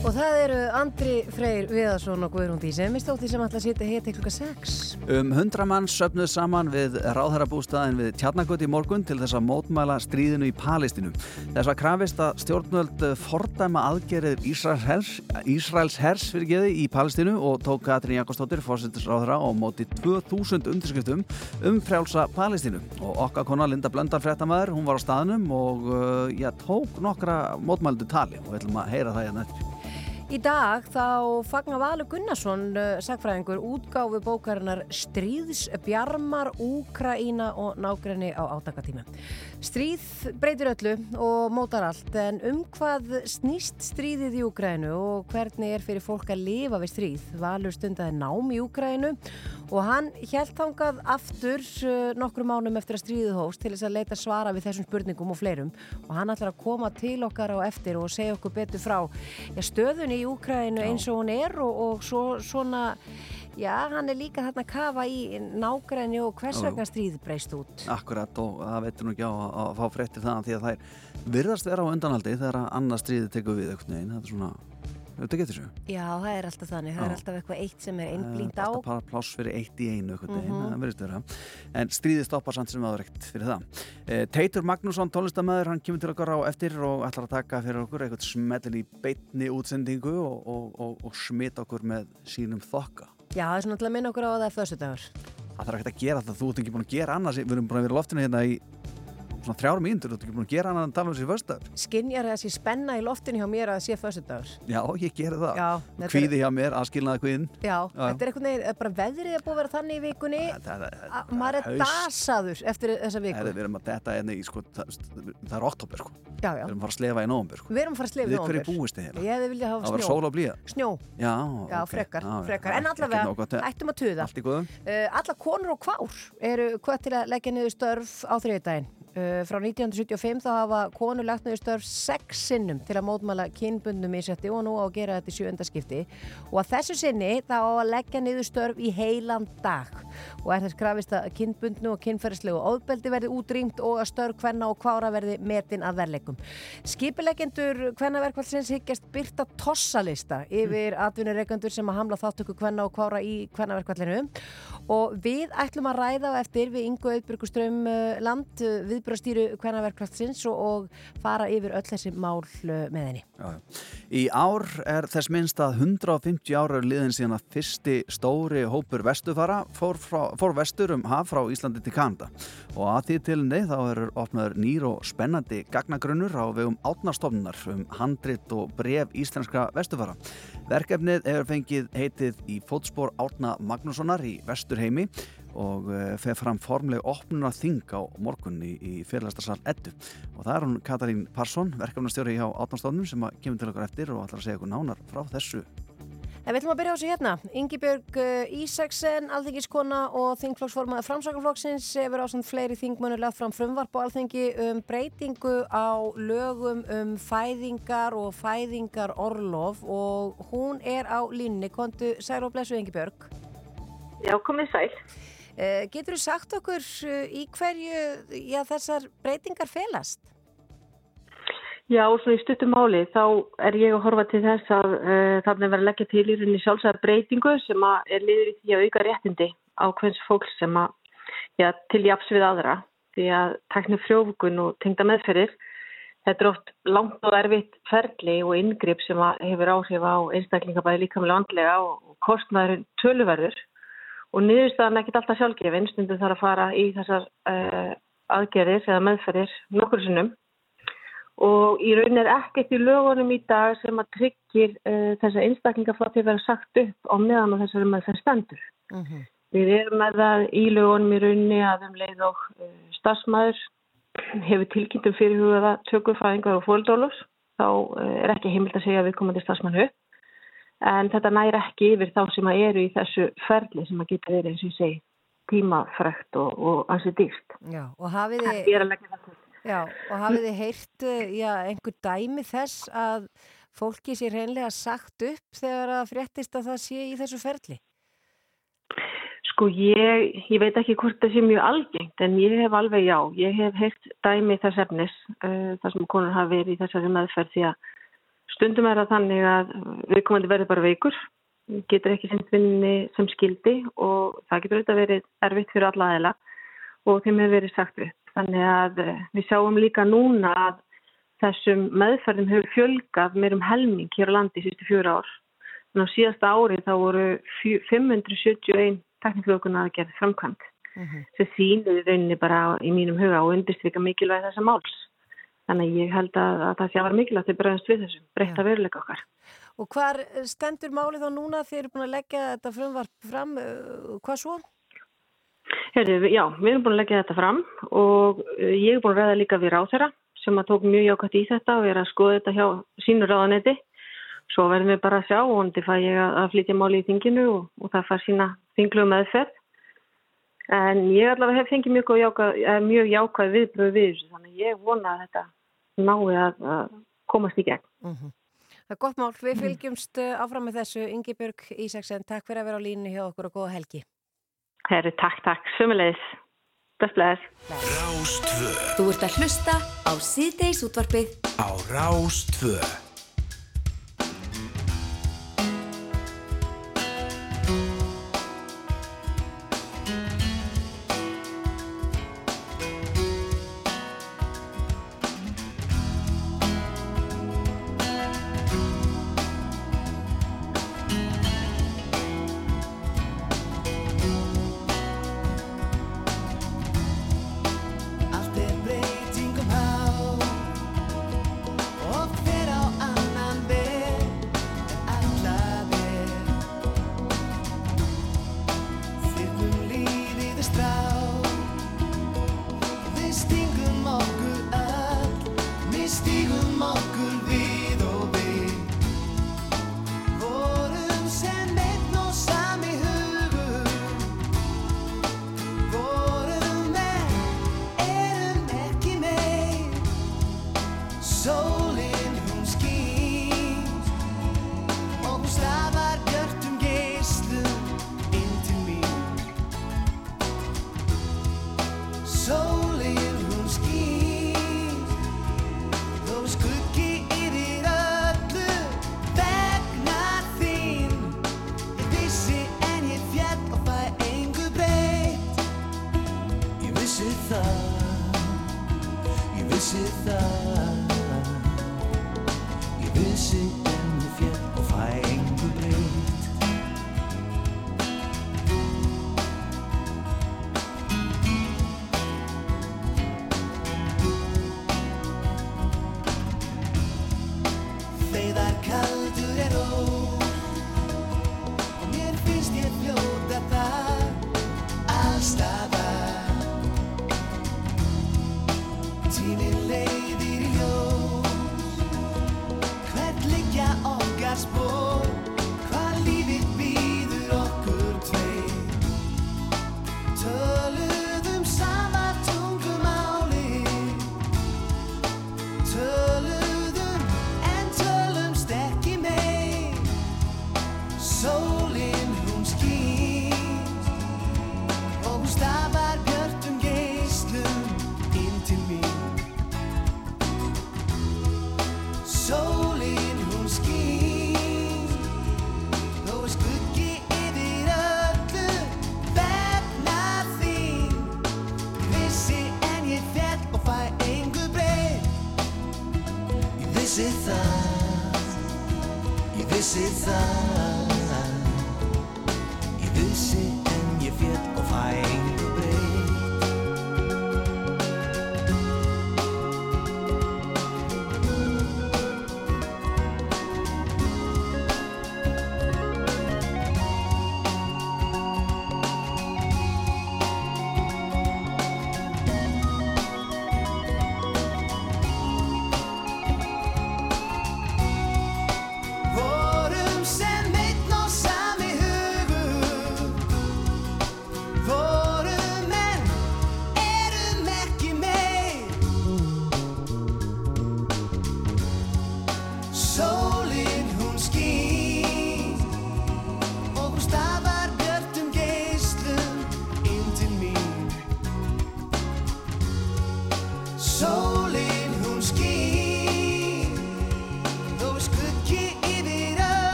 Og það eru Andri Freyr Viðarsson og Guðrún Dísi Mistótti sem ætla að sitja hér til klukka 6 Um hundra mann söpnuð saman við ráðherrabústaðin við Tjarnagöti í morgun til þess að mótmæla stríðinu í Palestinu. Þess að krafist að stjórnvöld fordæma aðgerið Ísraels hers, fyrir geði í Palestinu og tók Katrín Jakobsdóttir fórsættisráðra á móti 2000 undirskriftum um frjálsa Palestinu. Og okkar kona Linda Blöndar fréttamaður, hún var á staðnum og uh, já, tók nokkra mótmældu tali og við ætlum að heyra það hérna. Í dag þá fagnar Valur Gunnarsson, uh, sagfræðingur, útgáfi bókarinnar Stríðsbjarmar, Úkraína og nágræni á átakatíma. Stríð breytir öllu og mótar allt, en um hvað snýst stríðið í Úkrænu og hvernig er fyrir fólk að lifa við stríð? Valur stundaði nám í Úkrænu og hann held þangað aftur uh, nokkru mánum eftir að stríðið hóst til þess að leita svara við þessum spurningum og fleirum og hann ætlar að koma til okkar á eftir og segja okkur betur frá ja, stöðunni í Úkrænu eins og hún er og, og svo, svona já, hann er líka þarna að kafa í nágræni og hvers vegna stríð breyst út? Akkurat og það veitur nú ekki á að, að fá fréttir þannig því að það er virðast vera á undanhaldi þegar annað stríði tekur við eitthvað neginn, þetta er svona Þetta getur þessu? Já, það er alltaf þannig, það Já. er alltaf eitthvað eitt sem er einblínt á Alltaf bara pláss fyrir eitt í einu verðist vera. En stríði stoppar samt sem aður ekkert fyrir það. Eh, Teitur Magnússon, tónlistamæður, hann kemur til okkar á eftir og ætlar að taka fyrir okkur eitthvað smellin í beitni útsendingu og, og, og, og smita okkur með sínum þokka Já, það er svona til að minna okkur á að það er föstudagur. Það þarf ekkert að gera það, þú ert ekki búin að gera annars Við erum bara að vera loftinu hérna í svona þrjár mínútur, þú ert ekki búin að gera annað en tala um þessi föstudagur Skinjar þessi spenna í loftinu hjá mér að það sé föstudagur. Já, ég geri það. Já, þetta er- Kvíði hjá mér, aðskilnaði kvíðin Já, þetta er einhvern veginn, eh, bara veðrið er búið að vera þannig í vikunni. Það er- að maður er dasaður eftir þessa viku. Herri, Við erum að detta hérna í, sko, það, það er oktober, sko. Já, já, Við erum að fara að slefa í nóvumber, sko. Við erum að fara að slefa Við hverju búist þið hérna? Ég hefði viljað Það hafa var snjó. sól og blíða. Snjó, Já, já, ok. frekar, Já, frekar. En allavega, eh, ættum að tuða. Allt í góðum uh, Alla konur og kvár eru hvað til að leggja niður störf á þriðdægin uh, Frá 1975 þá hafa konur lagt niður störf sex sinnum til að mótmæla kynbundnum í setti og nú á að gera þetta í sjöndaskipti og að þessu sinni þá á að leggja niður störf í heilan dag. Og er þess krafist að kynbundnu og kynferðislegu óðbeldi verði útrýmt og að störf hvenna og kvára verði metin að verleikum. Skipileggendur hvennaverkvælsins hyggjast byrta tossalista yfir atvinnureikendur sem að hamla þáttöku hvenna og kvára í hvennaverkvælinu og við ætlum að ræða eftir við Ingu Auðbjörguström land viðbröðstýru hvennaverkvælsins og, og fara yfir öll þessi mál uh, með henni. Já, já. Í ár er þess minnst að 150 ára liðin síðan að fyrsti stóri hópur vestufara fór, frá, fór vestur um haf frá Íslandi til Kanada og að því tilindi þá eru opnaður nýr og spennandi gagnagrunnur á vegum átnastofnunar um handrit og bref íslenska vestufara. Verkefnið hefur fengið heitið í fótspor Átna Magnússonar í Vesturheimi og uh, fer fram formleg opnuna þing á morgun í, fyrirlæstarsal Eddu og það er hún Katarín Parsson, verkefnastjóri hjá Átnastofnum sem að kemur til okkar eftir og ætlar að segja okkur nánar frá þessu. En við ætlum að byrja á þessu hérna. Ingibjörg uh, Ísaksen, alþingiskona og þingflokksformaði framsakaflokksins hefur ásand fleiri þingmönnur lagt fram frumvarp á alþingi um breytingu á lögum um fæðingar og fæðingar orlof og hún er á línni. Kontu sæl og blessu Ingibjörg. Já, komið sæl. Uh, getur þú sagt okkur uh, í hverju já, þessar breytingar felast? Já, svona í stuttum máli þá er ég að horfa til þess að uh, þannig verður leggja til í rauninni sjálfsæðar breytingu sem er liður í því að auka réttindi á hvers fólks sem að já, til japs við aðra því að teknu frjófukun og tengda meðferðir þetta er oft langt og erfitt ferli og inngrip sem hefur áhrif á einstaklinga bæði líkamlega andlega og, og kostnæður töluverður og niðurstaðan ekkit alltaf sjálfgefin stundum þarf að fara í þessar uh, aðgerðir eða meðferðir nokkur sinnum og í raun er ekkert í lögunum í dag sem að tryggir uh, þessa einstaklinga frá því að vera sagt upp á meðan og þessari með þeir stendur. Mm -hmm. Við erum með það í lögunum í rauninni að um leið og uh, starfsmæður hefur tilkynntum fyrirhugaða tökufæðingar og fóldólus þá er ekki heimilt að segja að við komandi starfsmænu upp en þetta næri ekki yfir þá sem að eru í þessu ferli sem að geta verið eins og ég segi tímafrekt og, og ansi dýrt. Já, og hafið þið... Ég er að leggja það til. Já, og hafið þið heyrt já, einhver dæmi þess að fólki sé reynlega sagt upp þegar að fréttist að það sé í þessu ferli? Sko ég, ég veit ekki hvort það sé mjög algengt en ég hef alveg já, ég hef heilt dæmi þess efnis uh, þar sem konur hafa verið í þessari meðferð því að stundum er það þannig að viðkomandi verður bara veikur, getur ekki sendt vinni sem skildi og það getur auðvitað verið erfitt fyrir alla aðeila og þeim hefur verið sagt við. Þannig að uh, við sjáum líka núna að þessum meðferðum hefur fjölgað mér um helming hér á landi sístu fjóra ár. En á síðasta ári þá voru 571 teknikflökunna að gera framkvæmt mm -hmm. sem þýnir rauninni bara í mínum huga og undirstryka mikilvæg þessa máls. Þannig ég held að, að það sé að vera mikilvægt að bregðast við þessum, breytta veruleika okkar. Og hvar stendur málið þá núna þegar þið eru búin að leggja þetta frumvarp fram? Uh, hvað svo? Herri, já, við erum búin að leggja þetta fram og uh, ég er búin að ræða líka við ráþeira sem að tók mjög jákvæmt í þetta og er að skoða þetta hjá sínur ráðanetti Svo verðum við bara að sjá og hundi fæ ég að flytja máli í þinginu og, og það fær sína þinglu meðferð. En ég allavega hef fengið mjög jákvæð, mjög jákvæð viðbröð við þessu þannig ég vona að þetta nái að, að komast í gegn. Mm -hmm. Það er gott mál. Við fylgjumst uh, áfram með þessu. Ingi Björg Ísaksen, takk fyrir að vera á línu hjá okkur og góða helgi. Herri, takk, takk. Sumulegis. Bestlegaðis. Rástvö. Þú ert að hlusta á síðdeis útvarpið á Rástvö.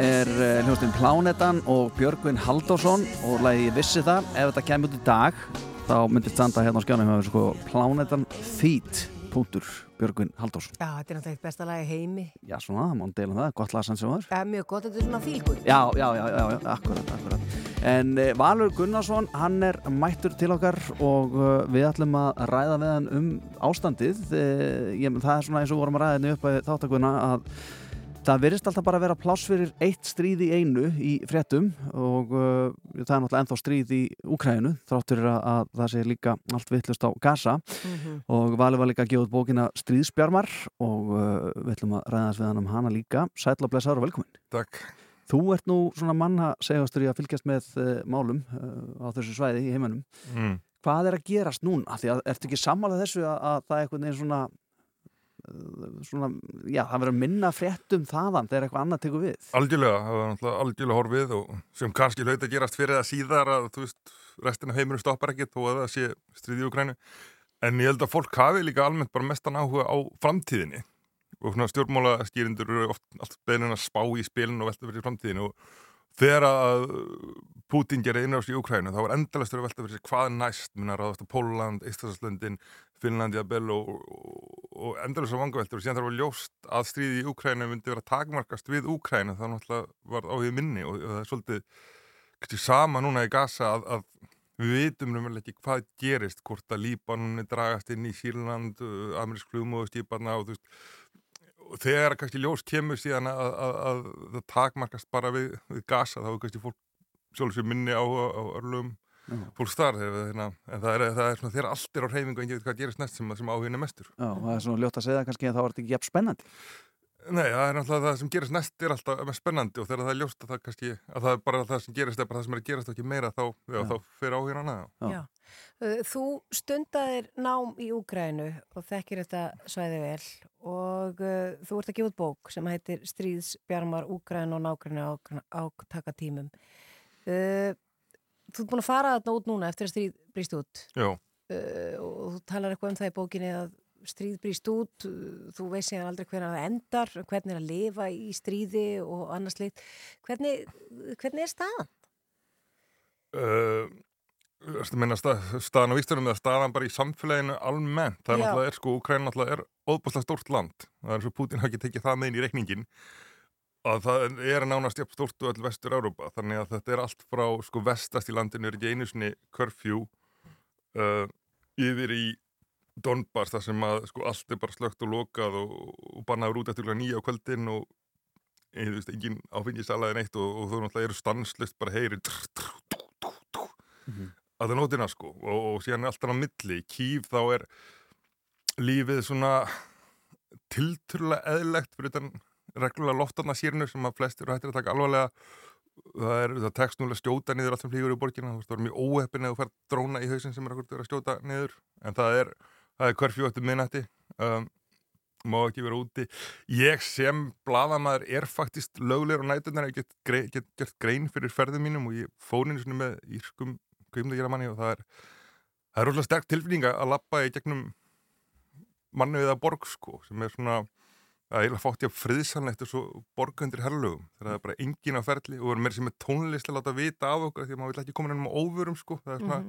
Er uh, hljóðstinn Plánetan og Björgvin Halldórsson og ég vissi það, ef þetta kemur út í dag þá myndir standa hérna á skjánum hefur sko Plánetan Feet punktur Björgvin Halldórsson. Já, þetta er náttúrulega eitt besta lagi heimi. Já svona, það má deila um það, gott lag sann sem var. Er mjög gott, þetta er svona fílgur. Já, já, já, já, já, akkurat, akkurat. En uh, Valur Gunnarsson, hann er mættur til okkar og uh, við ætlum að ræða við hann um ástandið. Ég, það er svona eins og vorum að ræða henni upp að þáttakuna að það virðist alltaf bara að vera pláss fyrir eitt stríð í einu í fréttum og uh, það er náttúrulega ennþá stríð í Úkrænu þráttur að, að það sé líka allt vittlust á Gaza og Valur var líka að gefa út bókina Stríðsbjarmar og uh, við ætlum að ræða þess við hann um hana líka Sætla og blessaður og velkomin Takk. Þú ert nú svona manna segastur í að fylgjast með uh, málum uh, á þessu svæði í heiminum. Mm. Hvað er að gerast núna? Því að ertu ekki sammálað þessu að, að það er einhvern veginn svona, svona já, það verður minna fréttum þaðan þegar eitthvað annað tekur við? Algjörlega, það var náttúrulega algjörlega horfið og sem kannski hlaut að gerast fyrir það síðar að þú veist, restin af heiminum stoppar ekki þó að það sé stríði í Ukrænu en ég held að fólk hafi líka almennt bara mestan áhuga á framtíðinni. Og svona stjórnmála skýrindur eru oft allt beðin að spá í spilin og velta fyrir framtíðinu og þegar að Putin gerir innrást í Ukrænu þá var endalastur að velta fyrir hvað næst minna ráðast á Póland, Íslandslöndin Finnlandi að bel og, og, og endalusar vangaveltur og síðan þarf að ljóst að stríði í Ukrænu myndi vera takmarkast við Ukrænu þá náttúrulega var áhugð minni og, og það er svolítið sama núna í Gaza að, að við vitum raunverulega ekki hvað gerist hvort að Líbanunni dragast inn í Sýrland amerísk flugmóðuskiparna og þú veist og þegar kannski ljós kemur síðan að, að, að það takmarkast bara við, við gasa þá er kannski fólk sjálfsög minni á örlum Þegar, þeirna, en það er, það er svona þegar allt er á reyfingu og enginn veit hvað gerist næst sem, sem áhugin er mestur Já, það er svona ljótt að segja kannski að það var ekki jafn spennandi. Nei, það er náttúrulega það sem gerist næst er alltaf mest spennandi og þegar það er ljóst að það kannski að það er bara það sem gerist er bara það sem er að gerast og ekki meira þá, já, Já. þá fyrir áhugin annað Já. Já. Uh, Þú stundaðir nám í Úgrænu og þekkir þetta svæði vel og uh, þú ert að gefa út bók sem heitir Stríðsbjarmar Úgrænu og nágrænu átaka tímum. Uh, þú ert búin að fara þarna út núna eftir að stríð brýst út uh, og þú talar eitthvað um það í bókinni að stríð brýst út, uh, þú veist síðan aldrei hvernig það endar, hvernig er að lifa í stríði og annars lit. Hvernig, hvernig er staðan? uh, að minna stað, staðan á Íslandum eða staðan bara í samfélaginu almennt. Það er Já. náttúrulega, er sko, Ukraina náttúrulega er óbúslega stórt land. Það er eins og Putin hafi ekki tekið það með inn í reikningin að það er nánast jafn stórt og öll vestur Európa. Þannig að þetta er allt frá sko vestast í landinu er ekki einu sinni curfew uh, yfir í Donbass þar sem að sko allt er bara slögt og lokað og, og bannaður út eftir nýja á kvöldin og ég, veist, engin áfengisalaði neitt og, og þú náttúrulega eru stanslist bara heyri trr, trr, tú, tú, tú, að það nótina sko og, og síðan er alltaf á milli Kív þá er lífið svona tilturlega eðlegt fyrir þann reglulega loftarna sírinu sem að flestir hættir að taka alvarlega. Það er það tekst núlega skjóta niður allt sem flýgur í borgina þú veist, það er mjög óheppin eða þú fær dróna í hausinn sem er að skjóta niður. En það er, það er hverfjú eftir minnætti um, má ekki vera úti. Ég sem bladamæður er faktist löglegur á nætunar ég get, grei, get gert grein fyrir ferðum mínum og ég fór einu sinni með írskum kveimdagjaramanni og það er það er rosalega sterk tilfinninga að lappa í gegnum manni við að borg sko sem er svona að eiginlega fátt ég að friðsanlegt og svo borgundir herrlögum þegar það er bara engin á ferli og við erum meira sem er tónlist að láta vita af okkur því að maður vil ekki koma nefnum á óvörum sko. Það er svona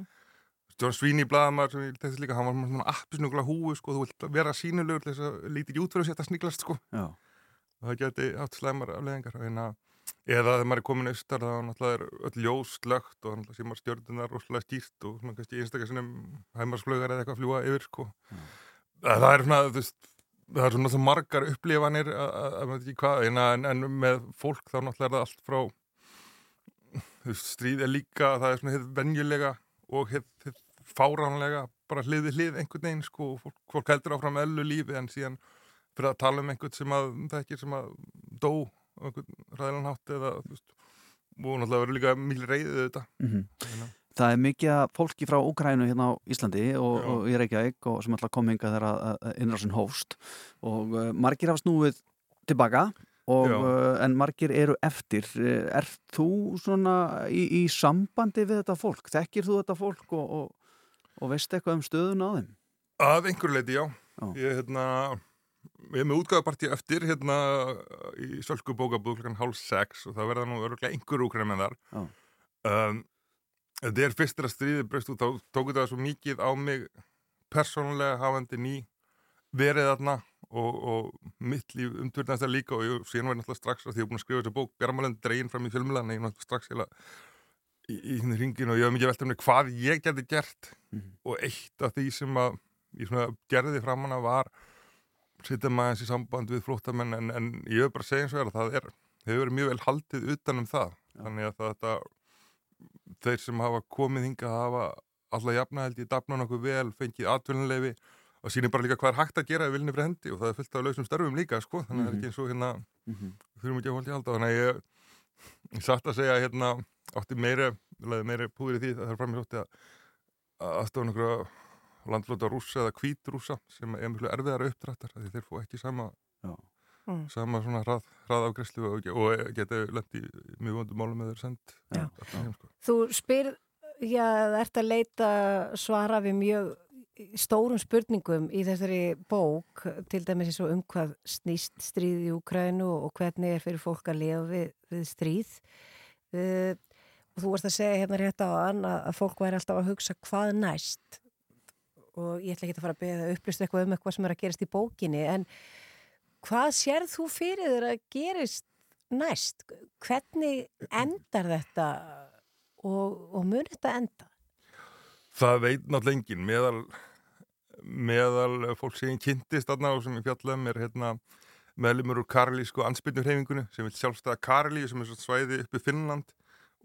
John Sweeney blaðamar sem ég þessi líka, hann var svona appisnugla húu sko, þú vilt vera sínulegur til þess að líti ekki út fyrir að setja sniglast sko. Já. og það geti haft slæmar afleðingar en að eða þegar maður er komin austar þá náttúrulega er öll ljós slögt og náttúrulega sé maður stjörnunar rosalega skýrt og svona kannski einstakar sinnum hæmarsflögar eða eitthvað að fljúa yfir sko. Það það er svona, þú veist það er svona svo margar upplifanir hvað, en, en, með fólk þá náttúrulega er það allt frá stríð er líka það er svona hitt venjulega og hitt, fáránlega bara hliði hlið einhvern veginn sko fólk, fólk heldur áfram ellu lífi en síðan fyrir að tala um einhvern sem að það ekki sem að dó á einhvern ræðilegan hátt eða þú veist og náttúrulega verður líka mikil reyðið þetta Mhm. Það er mikið af fólki frá Úkrænu hérna á Íslandi og, og í Reykjavík og sem alltaf kom hinga þegar innrásin hófst og uh, margir hafa snúið tilbaka og, uh, en margir eru eftir. Er þú svona í, í sambandi við þetta fólk? Þekkir þú þetta fólk og, og, og veist eitthvað um stöðun á þeim? Að einhverju leiti, já. Já. Ég, hérna, ég er með útgáðapartí eftir hérna í Sölku bókabúð klukkan hálf sex og það verða nú örgulega einhverju úkræn með þar. Já. Um, þetta er fyrst þegar stríðið breyst út, þá tóku það svo mikið á mig persónulega hafandi ný verið þarna og, og mitt líf umturnast það líka og ég, síðan var ég náttúrulega strax að því ég er búin að skrifa þessa bók Bjarmalend dregin fram í fjölmjölan ég er náttúrulega strax heila í, í hérna ringin og ég hef mikið velt um mig hvað ég geti gert. Mhm. og eitt af því sem að ég svona gerði framanna var setja maður í samband við flóttamenn en, en ég hef bara segjum svo er að það er hefur verið mjög vel haldið utan um það. Þannig að þetta þeir sem hafa komið hinga hafa alltaf jafna held ég dafna nokkuð vel fengið atvinnuleifi og sýnir bara líka hvað er hægt að gera við viljum fyrir hendi og það er fullt af lausum störfum líka sko, þannig að það er ekki eins og hérna Mhm. þurfum ekki að holdi halda þannig að ég, ég satt að segja hérna átti meiri, laði meiri púður í því það er fram í hótti að aðstofa nokkru landlóta rússa eða hvít rússa sem er mjög erfiðara uppdrættar því þeir fá ekki sama Já. Mm. sama svona hrað, hraðafgræslu og, og geta lendi mjög vondum málum með þeir sendt Já. allan heim, sko. Þú spyr, já, ert að leita svara við mjög stórum spurningum í þessari bók, til dæmis eins og um hvað snýst stríð í Úkrænu og hvernig er fyrir fólk að lifa við, við stríð. Uh, og þú varst að segja hérna rétt á hann að, að fólk væri alltaf að hugsa hvað næst og ég ætla ekki að fara að beða upplýst eitthvað um eitthvað sem er að gerast í bókinni en hvað sérð þú fyrir þér að gerist næst? Hvernig endar þetta og, og mun þetta enda? Það veit náttúrulega enginn meðal, meðal fólk sem kynntist og sem ég fjallaðum er hérna meðlumur úr Karlísku ansbyrnurhefingunni sem vil sjálfstæða Karlíu sem er svona svæði uppi Finnland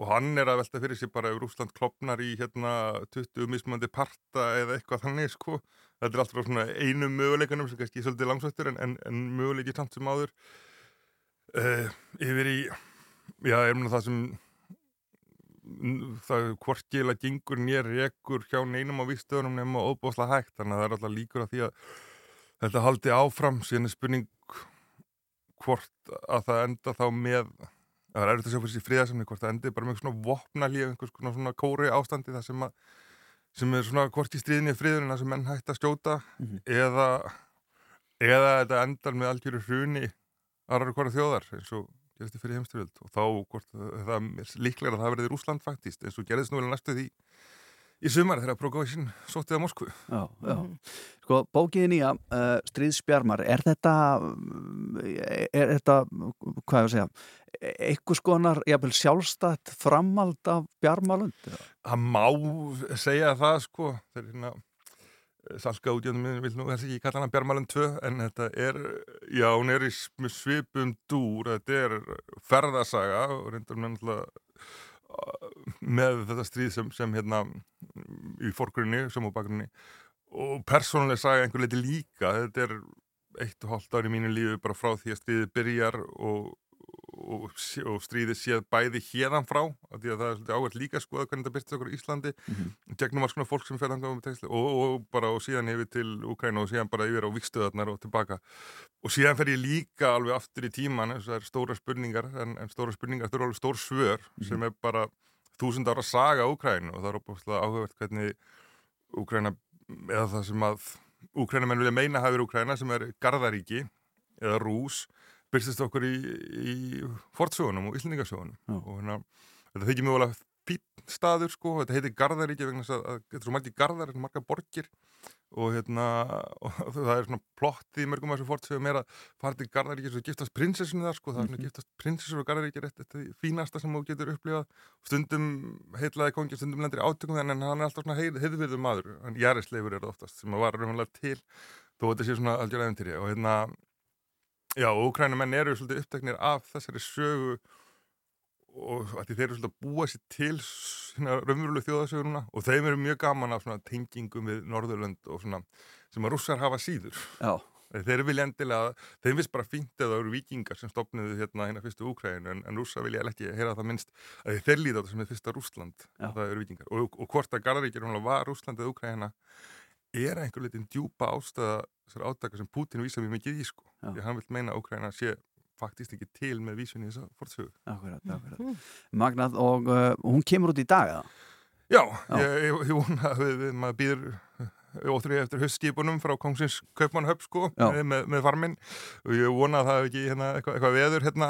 og hann er að velta fyrir sig bara ef Rúsland klopnar í hérna 20 mismandi parta eða eitthvað þannig sko. Þetta er alltaf svona einu möguleikunum sem kannski er svolítið langsvættur en, en, en möguleiki samt sem áður. Uh, yfir í já, er mér það sem það hvorkilega gengur nér rekur hjá neinum á vístöðunum nema óbúslega hægt. Þannig að það er alltaf líkur að því að þetta haldi áfram. Síðan er spurning hvort að það enda þá með það er erfitt að sjá fyrir sér fríðarsamni hvort það endi bara með svona vopnalíf einhvers konar svona kóri ástandi það sem að sem er svona hvort í stríðinni friðurinn það sem menn hægt að skjóta Mhm. eða eða þetta endar með algjöru hruni aðrar hvora þjóðar eins og gerist þið fyrir heimstyrjöld og þá hvort það er líklega að það verði Rúsland faktist eins og gerðist nú vel næstu því í sumar þegar Progovisin sóttið á Moskvu Já, já. Sko, bókiði nýja, uh, Stríðsbjarmar, er þetta, mm, er þetta, hvað er að segja, einhvers konar, jafnvel sjálfstætt framald af Bjarmalund? Það má segja það sko þegar hérna Salka útjöndum minn vil nú þess ekki kalla hana Bjarmalund 2 en þetta er, já hún er í svipum dúr, þetta er ferðasaga og reyndar með náttúrulega með þetta stríð sem, sem hérna í forgrunni, sem á bakgrunni. Og persónulega saga einhver leiti líka, þetta er eitt og hálft ár í mínu lífi bara frá því að stríðið byrjar og, og, og stríðið séð bæði hérðan frá, af því að það er svolítið áhvert líka að skoða hvernig þetta byrst okkur í Íslandi gegnum alls konar fólk sem fer þangað með tengsli og, og bara og síðan yfir til Úkræna og síðan bara yfir á vikstöðarnar og tilbaka. Og síðan fer ég líka alveg aftur í tíman eins og það er stóra spurningar en, en stóra spurningar, þetta eru alveg stór svör sem er bara þúsund ára saga Úkrænu og það er óbúinlega áhugavert hvernig Úkræna eða það sem að Úkrænamenn vilja meina hafið Úkræna sem er Garðaríki eða Rús byrstist okkur í, í fortsögunum og Íslendingasögunum. Já. og hérna, þetta þykir mjög alveg fýtt staður sko, þetta heitir Garðaríki vegna þess að, að þetta er svo margir garðar, margar borgir. Og hérna og það er svona plott í mörgum af þessu fortsögum er að fara til Garðaríki og giftast prinsessinu þar sko, það er svona giftast prinsessur og Garðaríki er þetta fínasta sem þú getur upplifað. Stundum heitlaði kongi, stundum lendir í átökum en hann er alltaf svona heið, heiðvirðu maður. Hann Jærisleifur er oftast sem var raunverulega til þó þetta sé svona algjör æfintýri og hérna já, og Ukrænumenn eru svolítið uppteknir af þessari sögu og að þeir eru svolítið að búa sér til svona raunverulegu þjóðasögur núna og þeim eru mjög gaman af svona tengingum við Norðurlönd og svona sem að rússar hafa síður. Já, Þeir vilja endilega, þeim finnst bara fínt eða það eru vikingar sem stopnuðu hérna hérna fyrstu Úkræðinu en, en rússa vilja ekki heyra það minnst að þeir líða þetta sem er fyrsta Rússland Já. það eru vikingar og, og hvort að Garðaríkir var Rússland eða Úkræðina er einhver litin djúpa ástæða þessar átaka sem Putin vísa mjög mikið í sko Já. því hann vil meina að Úkræðina sé faktist ekki til með vísun í þessa fortsögu Akkurat, akkurat. Magnað og uh, hún kemur út í dag eða? Já, Já. ég, ég, ég vona að við, við, maður býður óþrið eftir höstskipunum frá Kongsins Kaupmannhöpp sko með, með farminn. Og ég vona að það hef ekki hérna, eitthvað, eitthvað veður hérna.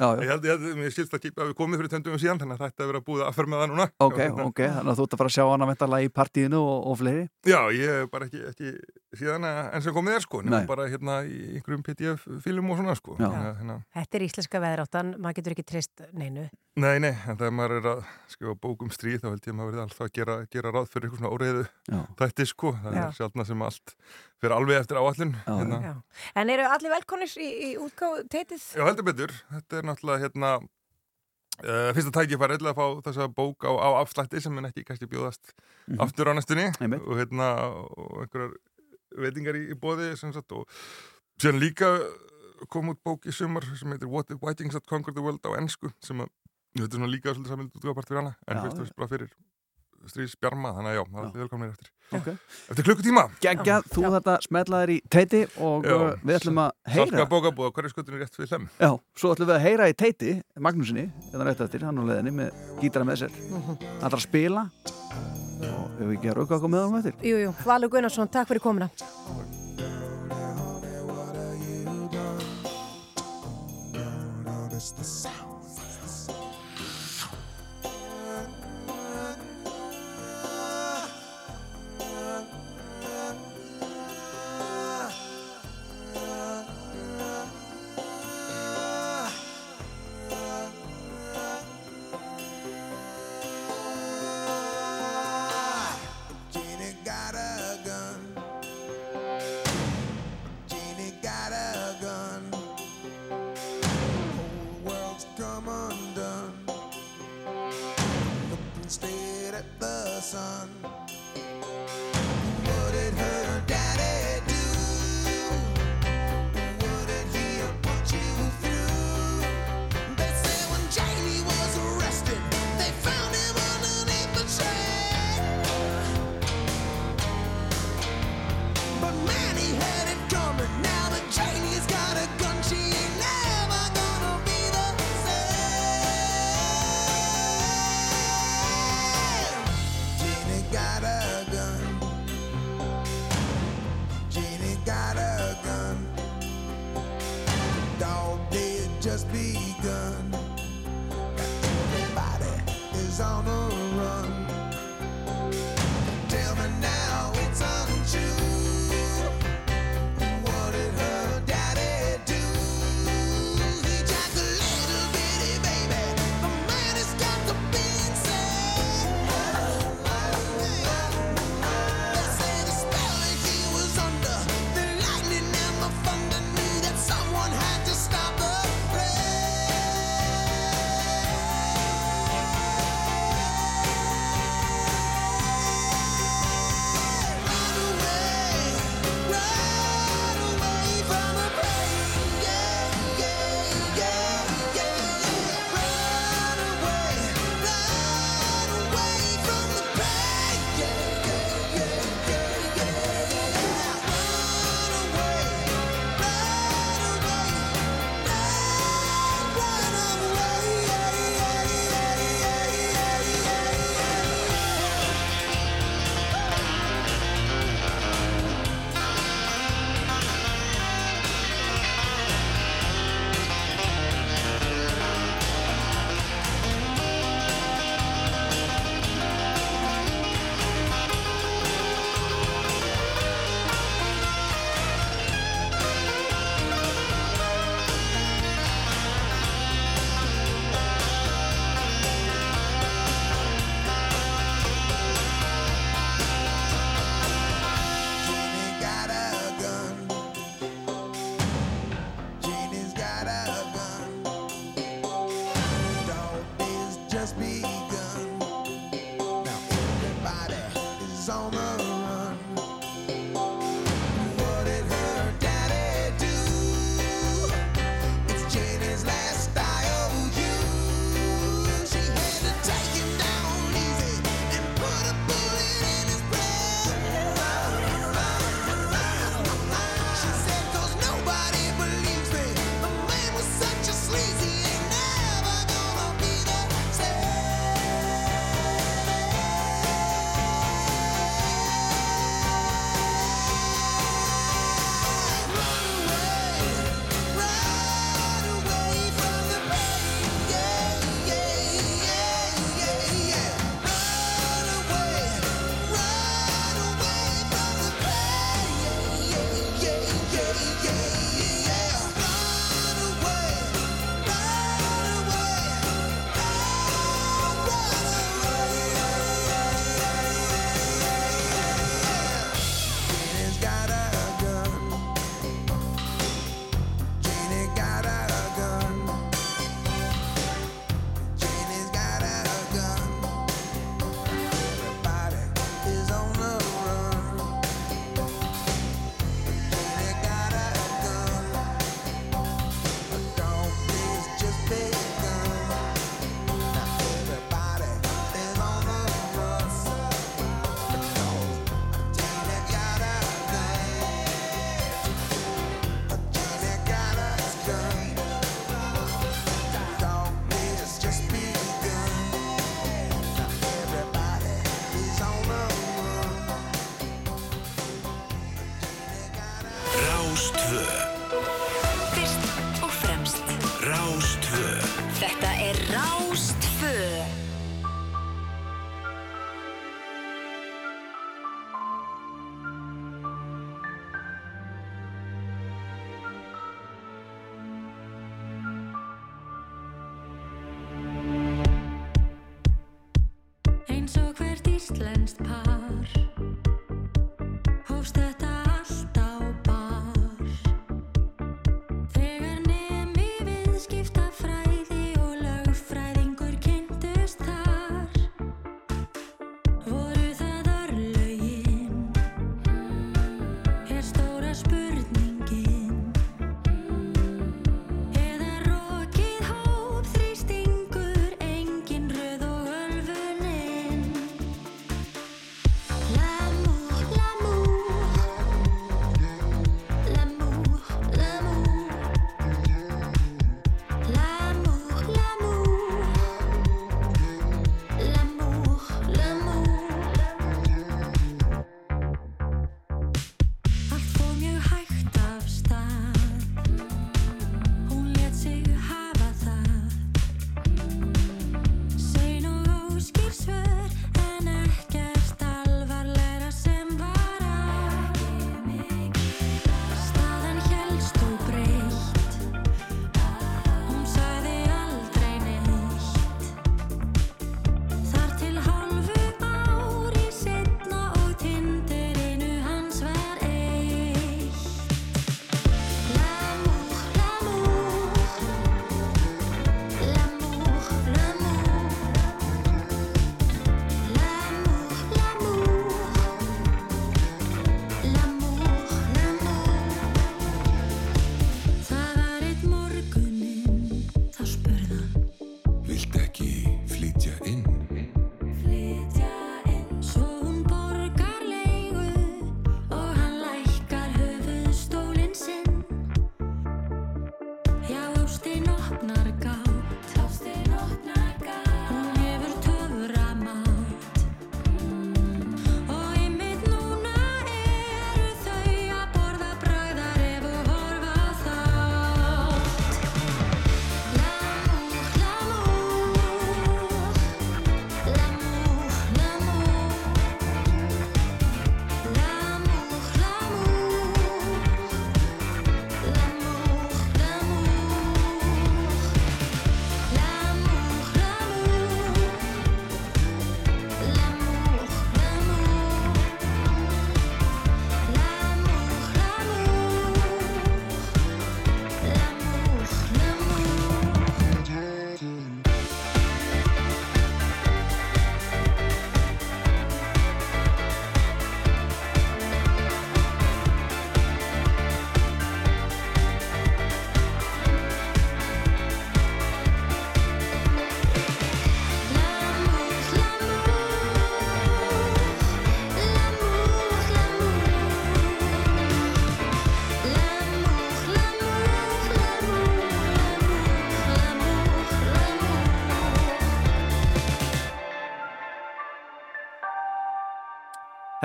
Já, já. ég held, ég held, mér skilst að kipa að við komið fyrir töndum síðan þannig að þetta er verið að búið að fyrir með það núna. Ok, hérna- ok, þannig að þú ert að fara að sjá hana veintalega í partíinu og, og fleiri. Já, ég hef bara ekki, ekki síðan að- enn sem komið er sko nema Nei. bara hérna í einhverjum PDF-fílum og svona sko. Að, hérna, Þetta er íslenska veðráttan, maður getur ekki trist neinu. Nei, nei, en þegar maður er að skrifa bók um stríð þá held ég að maður verði alltaf að gera, gera ráð fyrir eitthvað svona óreiðu Já, þætti sko það Já. er sjálfna sem allt fyrir alveg eftir áallin Já, hérna. Já. En eru allir velkonir í, í útgáðu teitið? Já, heldur betur. Þetta er náttúrulega hérna uh, fyrsta tækifæri að fá þessa bók á, á afslætti sem en ekki kannski bjóðast Mhm. aftur á næstunni Einmitt. og hérna og einhverjar veitingar í, í bóði sem sagt og síðan líka kom út bók í sumar sem heitir What the Vikings that Conquered the World á ennsku sem að þetta er svona líka svolítið samild útgáfart fyrir hana en fyrst og fyrst bara fyrir stríðs bjarma þannig að já, það er allir velkomnir eftir. Ok. Eftir klukkutíma. Geggja, þú Já. þetta smetlaðir í teiti og Já. uh, við ætlum að heyra. Salka bókabúða, hverju skutunni rétt fyrir hlem? Já, svo ætlum við að heyra í teiti Magnúsinni, þetta rétt eftir, hann á leðinni með gítara með sér. Hann ætlar að spila. Og ef við ekki að rauka okkur með honum eftir. Jú, jú, Valur Gunnarsson, takk fyrir komuna. Jeannie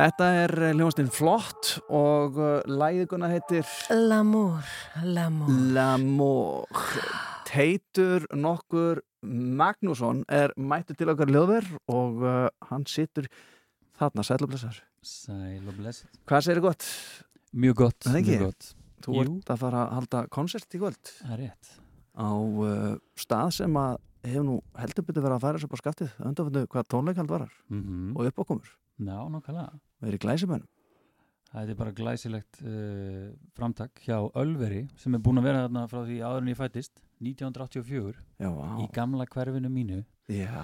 Þetta er hljónstinn flott og uh, læðiguna heitir L'amour, l'amour. L'amour. Teitur nokkur Magnússon er mættur til okkar ljóðver og uh, hann situr þarna, sælublessar Sæl og bless Hvað segir gott? Mjög gott, Er mjög gott. Þú Jú. ert að fara að halda konsert í kvöld? Það er rétt. Á uh, stað sem að hefur nú heldur betur verið að færa sér upp á skattið undanföndu hvað tónleikald varar mm og uppákomur Já, nokkulega og er í glæsibænum Það er bara glæsilegt uh, framtak hjá Ölveri sem er búin að vera þarna frá því áður en ég fættist 1984 Já, í gamla hverfinu mínu. Já,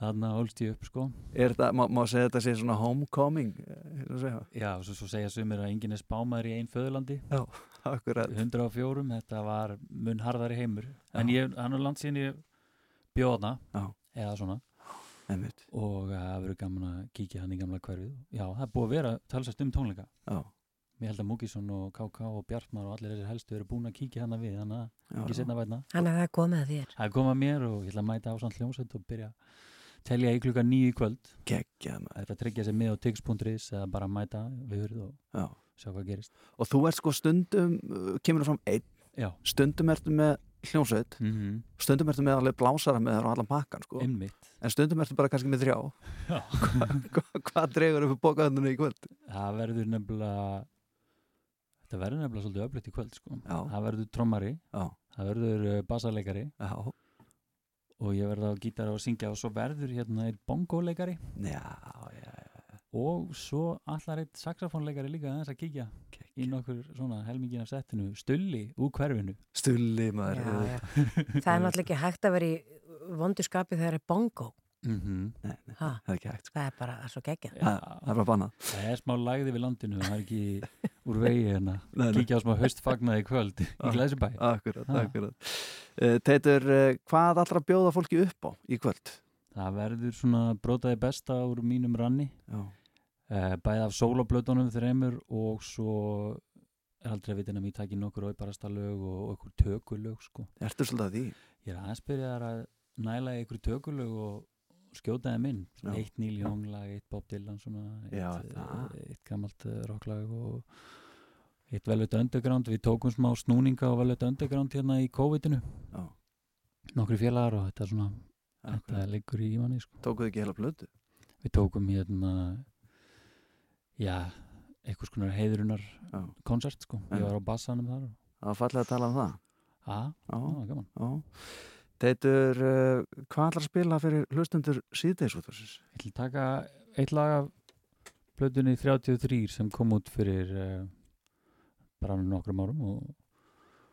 þarna ólst ég upp sko. Er þetta, má, má segja þetta sé svona homecoming eh. Já, svo, svo segja sumir að enginn er spámaður í einn föðurlandi. Já, akkurat. 104, þetta var mun harðari heimur. En ég, hann er land síðan ég bjóðna Já. eða svona Einmitt. og það verður gaman að kíkja hann í gamla hverfið Já, það er búið að vera talsast um tónleika Já. Mér held að Múkisson og KK og Bjartmar og allir þessir helstu eru búin að kíkja hann við þannig að ekki setna vætna Þannig að það er komið að þér. Það er komað mér og ég ætla að mæta á samt hljómsveit og byrja að telja í klukka nýju í kvöld maður. Það er að tryggja sér með á tix.is eða bara mæta við hurð og Já. sjá hvað gerist og þú ert sko stundum kemur þú fram einn, Já, stundum ertu með hljómsveit, mm stundum ertu með alveg blásara með þér og allan pakkan sko. En stundum ertu bara kannski með þrjá. Já. Hva- hvað dregur upp bókaðunni í kvöld? Það verður nefnilega Þetta verður nefnilega svolítið öflugt í kvöld sko. Það verður trommari. Já, Það verður uh, bassaleikari já, og ég verður á gítar og syngja og svo verður hérna einn bongoleikari já, já, já. Og svo allar einn saxofónleikari líka aðeins að kíkja í nokkur svona helmingin af settinu stulli úr hverfinu Stulli maður Já, já. Það er náttúrulega ekki hægt að vera í vondu skapi þegar það er bongo. mm -hmm. Nei, nei, það er ekki hægt sko. það er bara svo geggjað. Það það er Það er smá lagði við landinu það er ekki úr vegi hérna kíkja á smá haustfagnaði í kvöld í Ah. Glæsibæ Akkurat, Ha. akkurat uh, Teitur, uh, hvað allra bjóða fólki upp á í kvöld? Það verður svona brótaði besta úr mínum ranni Já, bæði af sólablötunum þreymur og svo er aldrei að vitin að mér taki nokkur óibarasta lög og okkur tökulög sko. ertu svolítið að því? Ég er aðeins byrjaðar að næla ykkur tökulög og skjóta þeim inn svona eitt Neil Young lag, eitt Bob Dylan svona, eitt, Já, eh, það. eitt gammalt uh, rocklag og eitt Velvet Underground við tókum smá snúninga á Velvet Underground hérna í COVID-inu Já. nokkri félagar og þetta er svona þetta Akkurat. liggur í manni sko. Tókuð ekki heila blödu? við tókum hérna já, einhvers konar heiðrunar Já. konsert sko, ég var á bassanum þar og- Það var fallega að tala um það. Já, Já, það var gaman. Já. Teitur, uh, hvað ætlar að spila fyrir hlustundur síðdeisútvarsins? Ég ætla að taka eitt lag af plötunni 33 sem kom út fyrir uh, bara nokkrum árum og,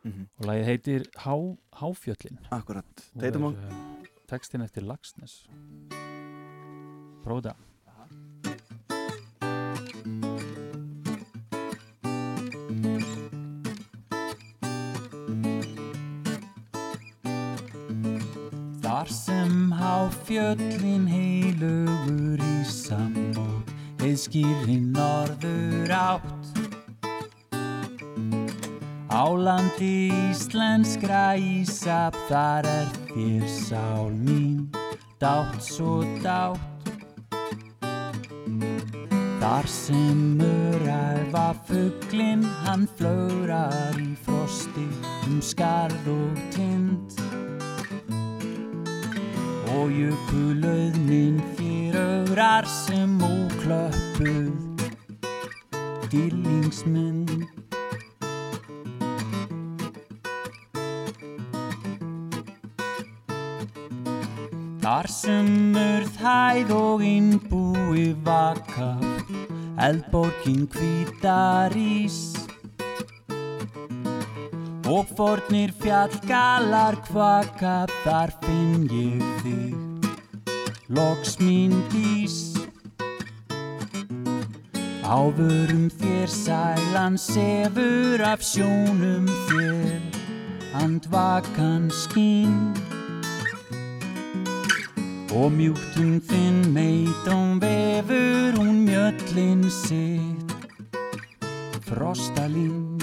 Mm -hmm. og lagið heitir Há, Háfjöllin. Akkurat, og Teitur er má uh, textin eftir Lagsnes Prófa það Þar sem háfjöllin heilugur í samót heiðskýrin norður átt. Á landi íslenskra ísap þar er þér sál mín dátt svo dátt. Þar sem öræfa fugglin hann flögrar í frosti um skarð og tind og jökulauðnin þér ögrar sem óklöppuð. Dýrlingsmynd Þar sem urð hæð og innbúi vaka eldborgin hvítar ís og fornir fjallgalar kvaka þar finn ég þig. Loks mín dís Áfurum þér sælan sefur af sjónum þér. Andvakan skín. Og mjúktum þinn meitum vefur hún mjöllin sitt. Frostalín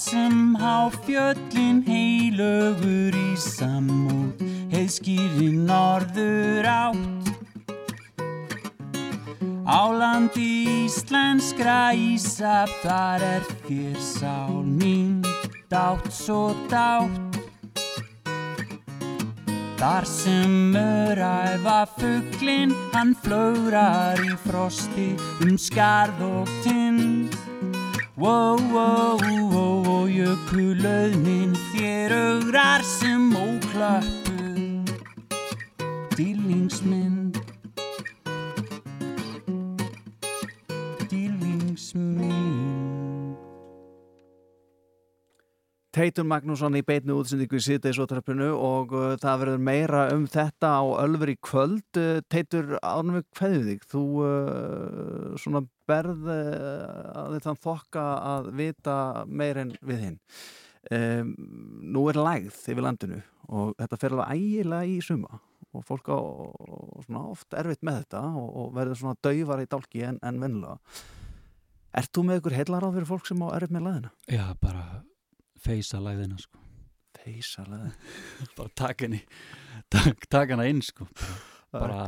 Sem háfjöllin heilögur í samúð heiðskýri norður átt. Á landi íslenskra ísaf þar er þér sál mín dátt svo dátt. Þar sem öræfa fugglin hann flögrar í frosti um skarð og tind. Wow, wow, wow, jökulauðnin þér augrar sem óklöppu Dýrlingsmynd Dýrlingsmynd Teitur Magnússon í beitnu útsendingu í síðdeisótröppinu og uh, það verður meira um þetta á Ölver í kvöld. Uh, Teitur, ánum við hverju þig? Þú uh, svona berð uh, að þetta þokka að vita meir en við hinn. um, nú er lægð yfir landinu og þetta fer alveg ægilega í suma og fólk á svona oft erfitt með þetta og, og verður svona daufar í dálki en, en vennilega Ert þú með ykkur heilaráð fyrir fólk sem á erfitt með læðina? Já, bara feysa læðina sko. Feysa læðina bara taka henni tak, taka hana inn sko. Bara,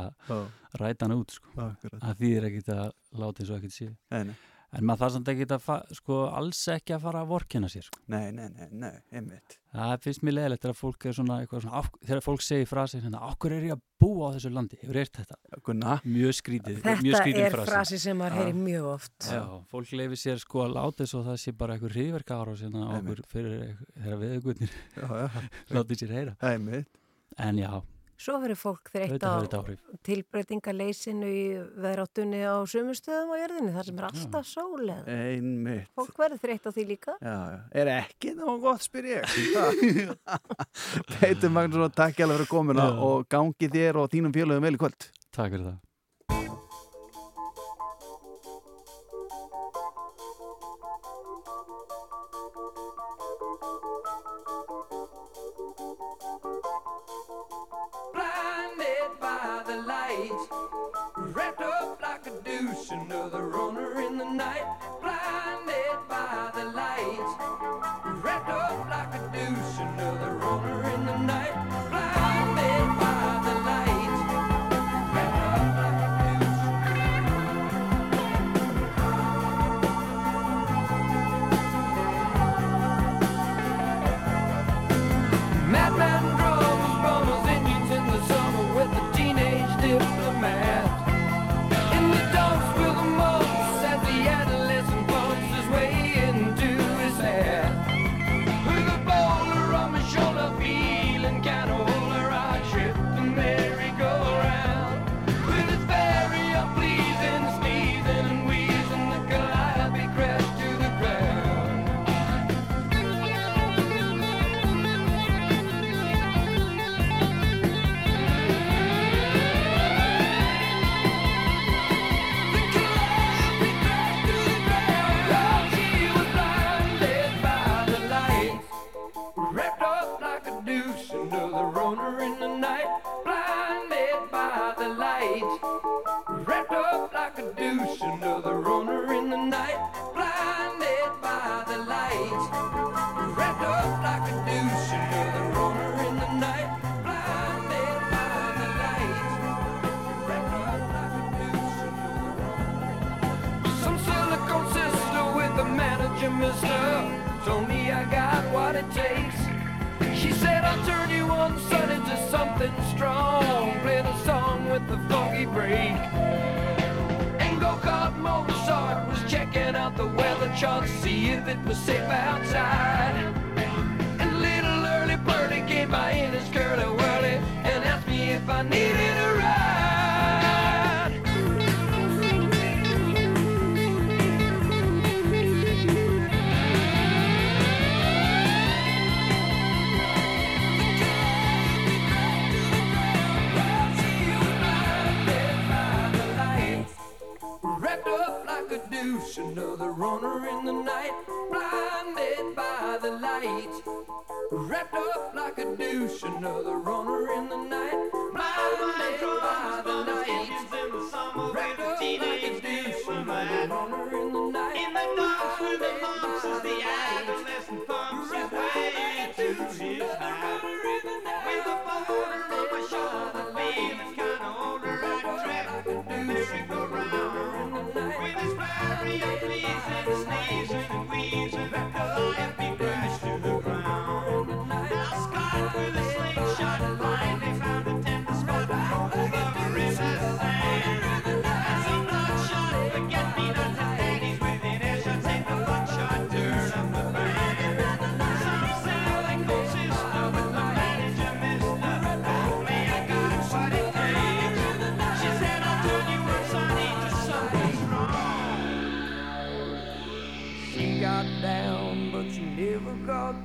ræta hana út sko. Það þýðir ekkit að láta eins og ekkit sé Nei, nei. en maður þarf samt ekkit að sko, alls ekki að fara að vorkina sér sko. Nei, nei, nei, nei, einmitt það finnst mér leðilegt þegar fólk er svona, eitthvað svona af, þegar fólk segir frasi hérna, okkur er ég að búa á þessu landi hefur eirt þetta Gunna. mjög skrítið mjög Þetta skrítin er frasi sem maður heyri mjög oft. Já, fólk leifir sér sko að láta þess að það sé bara eitthvað hriðverka ára hérna viðugutnir Já, já. látið sér heyra Einmitt. en já, Svo verður fólk þreytt Auðvitað á tilbreytingaleysinu í veðráttunni á sumustöðum á jörðinni, þar sem er alltaf sóleð. Einmitt Fólk verður þreytt á því líka. Já, já. Er ekki ná gott, spyr ég Peitur Magnússon, takk hjá fyrir komuna Já. og gangi þér og þínum félögum vel í kvöld takk fyrir það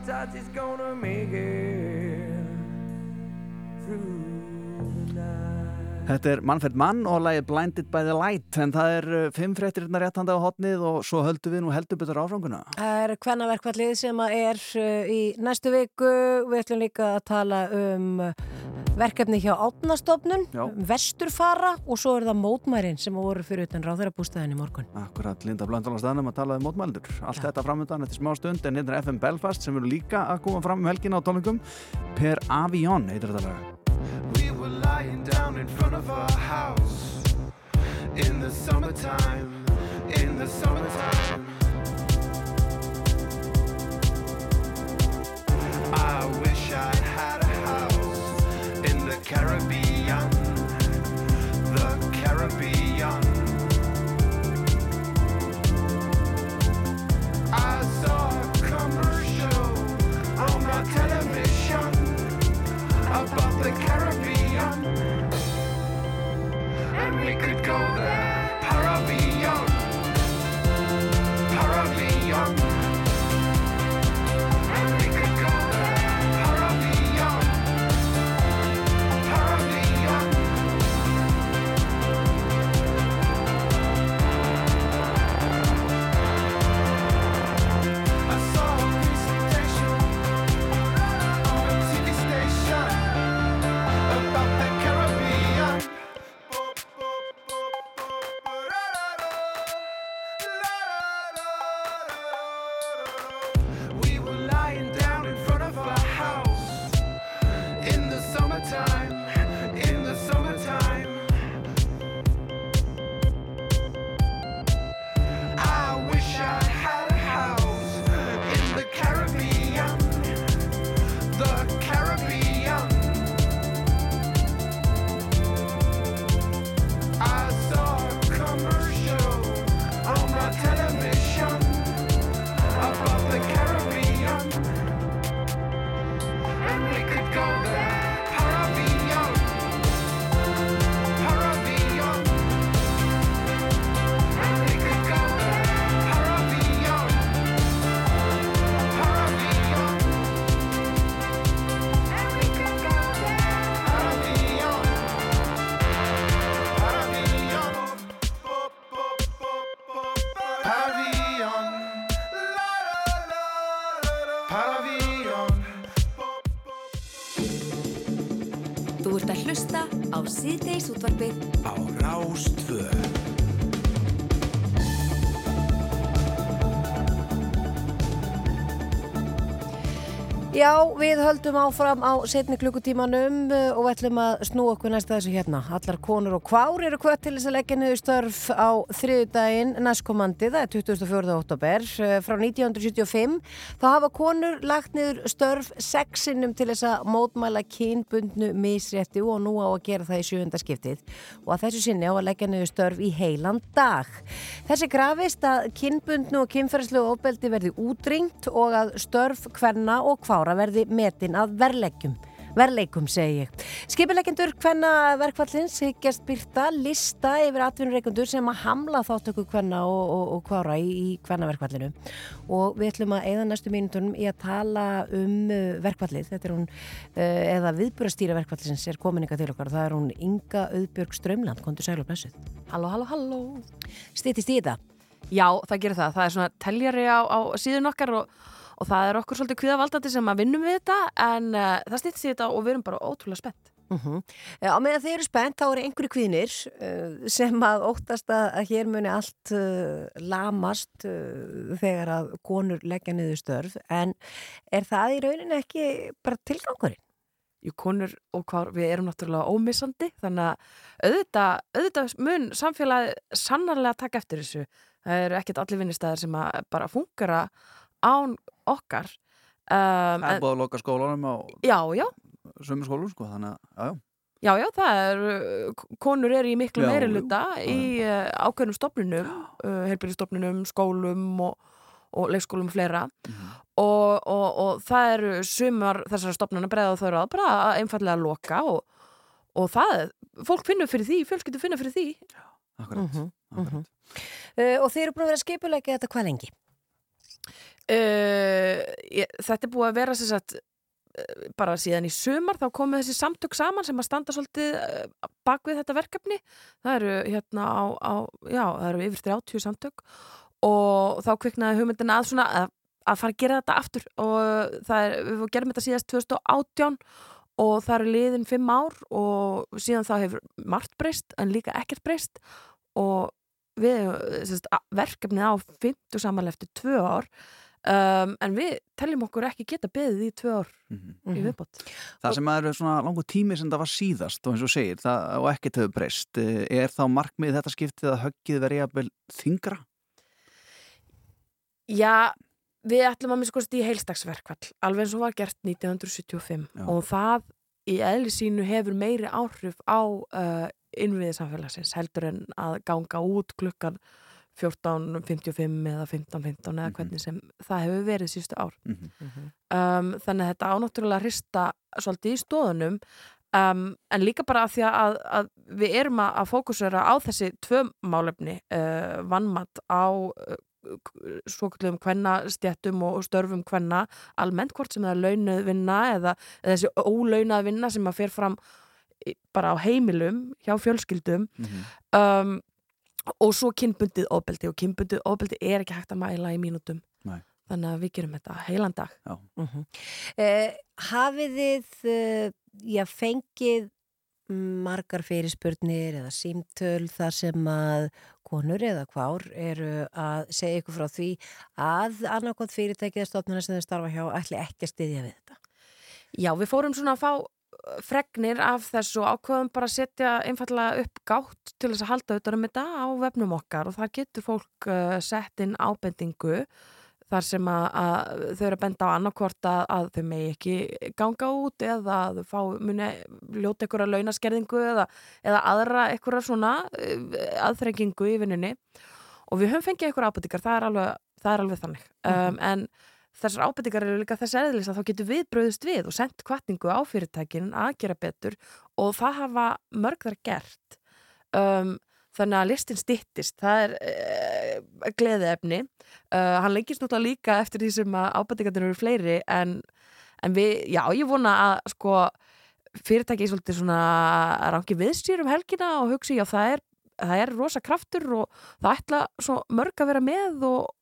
touch. It's gonna make it through the night. Þetta er Manfred Mann og lagið Blinded by the Light en það er uh, fimm fréttirinnar réttanda á hotnið og svo höldum við nú heldur betur áframguna. Það er kvennaverkvallið sem er uh, í næstu viku. Við ætlum líka að tala um uh, verkefni hjá átnastofnun, Já. vesturfara og svo er það mótmærin sem voru fyrir utan ráðherrabústæðin í morgun. Akkurat Linda Blöndal á staðnum að tala um mótmældur. Allt þetta framöndan eftir smá stund en hérna er FM Belfast sem eru líka að koma fram um helgina á tónleikum. Per Avion heitir þetta lag. We were lying down in front of our house in the summertime, in the summertime. I wish I had a house in the Caribbean, the Caribbean. I saw about the Caribbean. And we could go there, Paravion, Paravion. Pavillon. Pavillon. Þú ert að hlusta á síðdeis útvarpið Á Rástvö Já, við höldum áfram á setni klukkutímanum uh, og við ætlum að snú okkur næsta þessu hérna. Allar konur og kvár eru hvað til þess að leggja niður störf á þriðudaginn næstkomandi, það er 24. oktober. Uh, Frá 1975 þá hafa konur lagt niður störf sexinum til þess að mótmæla kynbundnu misrétti og nú á að gera það í sjöfunda skiptið og að þessu sinni á að leggja niður störf í heilan dag. Þessi grafist að kynbundnu og kynferðslegu ofbeldi verði útringt og að störf hvenna og kvára verði metin að verleggjum. Verleikum segi ég. Skipilegjendur hvenna verkfallins hyggjast byrta lista yfir atvinnureikundur sem að hamla þáttöku hvenna og, og, og kvára í, í hvenna verkfallinu og við ætlum að eða næstu mínutunum í að tala um uh, verkfallið. Þetta er hún, uh, eða viðburastýra verkfallisins er komin ykkar til okkar. Það er hún Inga Auðbjörg Strömland, kontur sæl og blessuð. Halló, halló, halló. Stýttist í þetta? Já, það gerir það. Það er svona teljari á, á síðun okkar og, og það er okkur svolítið kviðavaldandi sem að vinnum við þetta en uh, það stýttist í þetta og við erum bara ótrúlega spennt. Uh Á meðan þeir eru spennt þá eru einhverju kvinir uh, sem að óttast að, að hér muni allt uh, lamast þegar að konur leggja niður störf en er það í rauninni ekki bara tilgangurinn? Jú, konur og hvað við erum náttúrulega ómissandi þannig að auðvitað, auðvitað mun samfélagi sannarlega taka eftir þessu. Það eru ekkert allir vinnistæðir sem að bara fungera án okkar. Um, Það er búið að loka skólanum á já, já, sömu skólum sko, þannig að, já, já. Já, já, það er, uh, konur eru í miklu Já, meiri luta í uh, ákveðnum stofnunum, uh, heilbyrðistofnunum, skólum og, og leikskólum og fleira Mhm. og, og, og það eru sumar þessara stofnuna breiða þau ráð bara að einfallega loka og, og það, fólk finnur fyrir því, fjölskyldur finnur fyrir því. Akkurat, Mhm, akkurat. Uh, og þeir eru búin að vera skipulegja þetta hvað lengi? Uh, ég, þetta er búið að vera sagt eh, bara síðan í sumar þá komið þessi samtök saman sem að standa svolítið eh, bak við þetta verkefni. Það eru hérna á, á já, það eru yfir 30 samtök og þá kviknaði hugmyndin að svona að, að fara að gera þetta aftur og það er, við gerum þetta síðast 2018 og það eru liðin fimm ár og síðan þá hefur margt breyst en líka ekkert breyst og við, sérst, verkefnið á 50 samanlega eftir tvö ár um, en við teljum okkur ekki geta beðið í tvö ár í viðbót. Það sem eru svona langu tími sem það var síðast og eins og segir, það, og ekkert hefur breyst. Eh, er þá markmið þetta skiptið að höggið verið jafnvel þingra? Já, við ætlum að minnst í heilstagsverkvall, alveg eins og var gert 1975 Já. og það í eðli sínu hefur meiri áhrif á uh, innviði samfélagsins heldur en að ganga út klukkan 14.55 eða 15.15 eða hvernig sem það hefur verið síðustu ár. Um, þannig að þetta ánáttúrulega hrista svolítið í stóðunum um, en líka bara af því að, að við erum að, að fókusera á þessi tvö málefni uh, vannmatt á uh, svokallum kvennastjættum og störfum kvenna almennt hvort sem það er launuð vinna eða, eða þessi ólaunuð vinna sem að fer fram bara á heimilum hjá fjölskyldum. Um, og svo kynbundið ofbeldi og kynbundið ofbeldi er ekki hægt að mæla í mínútum Nei. þannig að við gerum þetta heilan dag Já. Eh, hafið þið eh, já, fengið margar fyrirspurnir eða símtöl þar sem að konur eða hvár eru að segja ykkur frá því að annarkot fyrirtækið eða stofnuna sem þau starfa hjá ætli ekki að styðja við þetta. Já, við fórum svona að fá uh, fregnir af þessu ákveðum bara að setja einfallega upp gátt til þess að halda auðvitað um þetta á vefnum okkar og þar getur fólk uh, sett inn ábendingu þar sem að, að þau eru að benda á annarkvort að, að þau megi ekki ganga út eða að þau fá muni ljóta einhverja launaskerðingu eða, eða aðra einhverja svona uh, aðþrengingu í vinninni og við höfum fengið einhverja ábendingar, það er alveg, það er alveg þannig. Um, en þessar ábendingar eru líka þess eðlis að þá getur við bröðust við og sendt kvartningu á fyrirtækin að gera betur og það hafa mörg þar gert. Um, þannig að listin styttist það er uh, gleðiefni. Uh, hann lengist náttúrulega líka eftir því sem að ábendingarnir eru fleiri en, en við, já ég vona að sko fyrirtæki svolítið svona rangi við sér um helgina og hugsi já það er, það er rosa kraftur og það ætla svo mörg að vera með og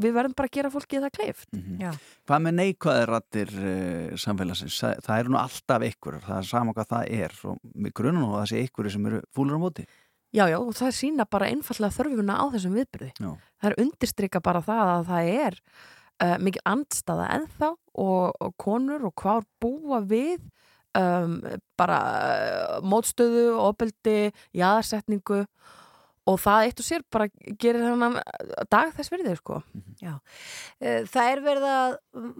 við verðum bara að gera fólki það kleift Já. Hvað með neikvæðir rattir uh, samfélagsins? Það, það eru nú alltaf ykkur, það er sama hvað það er og við grunum nú að það sé ykkur sem eru fúlur á móti. Já, já, og það sína bara einfallega þörfuna á þessum viðbyrði. Já. Það er undirstrykka bara það að það er uh, mikil andstaða ennþá og, og konur og hvað búa við um, bara uh, mótstöðu, ofbeldi, jaðarsetningu og það eitt og sér bara gerir þannig dag þess verið, sko. Já. Eh, Það er verið að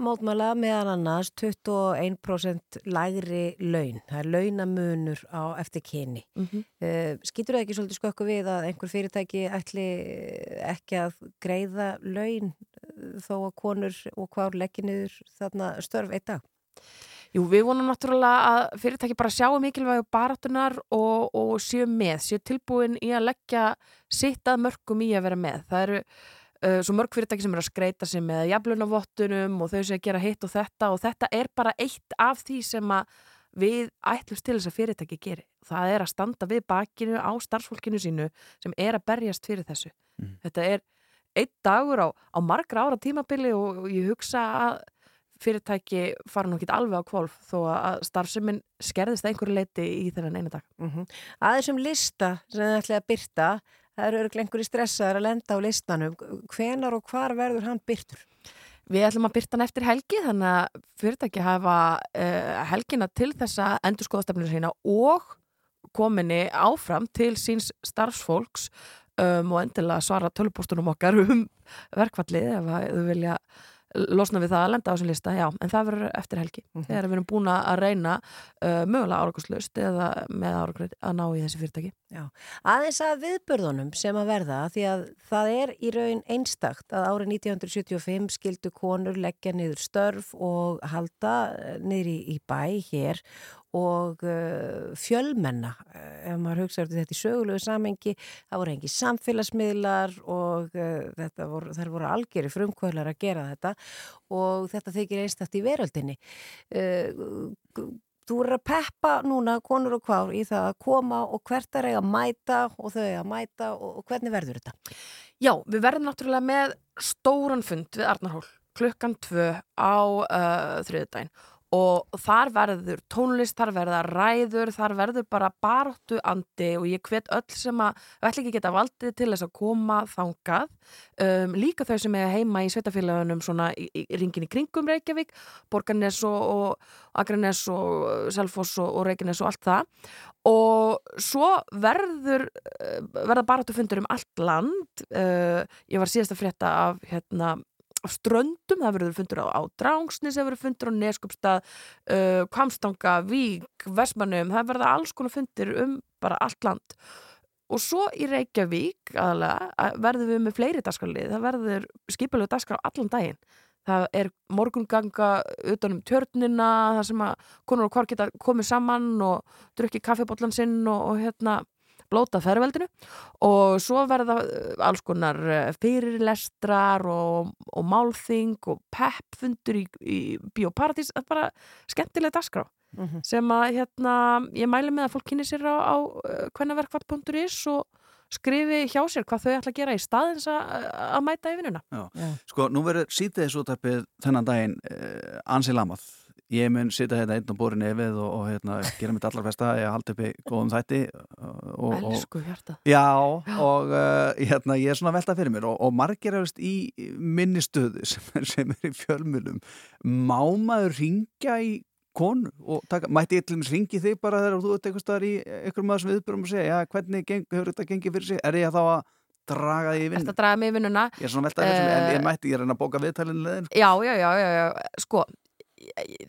mótmæla meðan annars 21% lægri laun. Það er launamunur á eftir kyni. Mm -hmm. Skýtur það ekki svolítið skökku við að einhver fyrirtæki ætli ekki að greiða laun eh, þó að konur og hvár leggja niður þarna störf eitt dag? Jú, við vonum náttúrulega að fyrirtæki bara sjáu mikilvægu baráttunar og, og séu með, séu tilbúin í að leggja sitt að mörgum í að vera með. Það eru uh, svo mörg fyrirtæki sem eru að skreita sig með jaflunavottunum og þau sem gera hitt og þetta og þetta er bara eitt af því sem við ætlumst til þess að fyrirtæki geri. Það er að standa við bakinu á starfsfólkinu sínu sem er að berjast fyrir þessu. Þetta er einn dagur á, á margra ára tímabili og, og ég hugsa að fyrirtæki fara nú ekki alveg á kvolf þó að starfseminn skerðist einhverju leiti í þennan eina dag. Mm -hmm. Að þessum lista sem þið ætlaði að byrta, það eru örugglega einhverjir stressaðar að lenda á listanum. Hvenar og hvar verður hann byrtur? Við ætlum að byrta hann eftir helgi þannig að fyrirtæki hafa uh, helgina til þessa endurskoðastefnir sína og kominni áfram til síns starfsfólks um, og endilega svara tölupóstunum okkar um verkfallið ef þau vilja losna við það að lenda á þessum lista, já, en það verður eftir helgi þegar við erum búin að reyna uh, mögulega árakurslaust eða með árakur að ná í þessi fyrirtæki. Já, aðeins að viðbörðunum sem að verða því að það er í raun einstakt að árið 1975 skildu konur leggja niður störf og halda niður í, í bæ hér og uh, fjölmenna uh, ef maður hugsa eftir þetta í sögulegu samengi það voru engi samfélagsmiðlar og uh, voru, þær voru algjörði frumkvöðlar að gera þetta og þetta þykir einstakt í veröldinni uh, Þú voru að peppa núna konur og kvár í það að koma og hvert er að mæta og þau að mæta og, og hvernig verður þetta? Já, við verðum náttúrulega með stóran fund við Arnarhól klukkan tvö á uh, þriðudaginn og þar verður tónlist, þar verður ræður, þar verður bara baróttu andi og ég hvet öll sem að ætlum ekki geta valdið til þess að koma þangað, um, líka þau sem er heima í sveitafélagunum svona í, í ringin í kringum Reykjavík, Borgarnes og, og Akranes og Selfoss og, og Reykjanes og allt það. Og svo verður uh, verða baróttu fundur um allt land. Uh, ég var síðast að frétta af hérna ströndum, það verður fundur á, á Drángsnis, það verður fundur á Neskupstað uh, Kvamstanga, Vík Vestmannum, það verða alls konar fundir um bara allt land. Og svo í Reykjavík aðalega, að verður við með fleiri dagskrálið, það verður skipilegu dagskrál allan daginn. Það er morgunganga utan um tjörnina, það sem að konur og hvar geta komið saman og drukki kaffibóllan sinn og, og hérna blóta ferveldinu og svo verða uh, alls konar uh, fyrirlestrar og, og málþing og peppfundur í, í Bíóparadís, það er bara skemmtilega dagskrá Mhm. sem að hérna, ég mæli með að fólk kynni sér á, á uh, kvennaverkvart.is og skrifi hjá sér hvað þau ætla að gera í staðins að, að mæta í vinnuna. Já. Sko, nú verður sítiðis útarpið þennan daginn uh, ansi lamað. Ég mun sitja hérna einn á borin efið og, og hérna, gera mitt allar festa, ég haldi uppi góðum þætti. uh, Og, og, Elsku hjarta. Já, og uh, hérna, ég er svona að velta fyrir mér og, og margir efist í minni stöðu sem er, sem er í fjölmjölum. Má maður ringja í konu og taka, mætti ég til dæmis ringi þig bara þegar þú ert eitthvað staðar í einhverjum maður sem viðbörum og segja, já, hvernig geng, hefur þetta gengið fyrir sig? Er ég þá að draga því í vinn? Þetta draga mig í vinnuna. Ég er svona að velta fyrir mér, en Eh, ég mætti, ég er að reyna að bóka viðtælinu leðin. Já, já, já, já, já, sko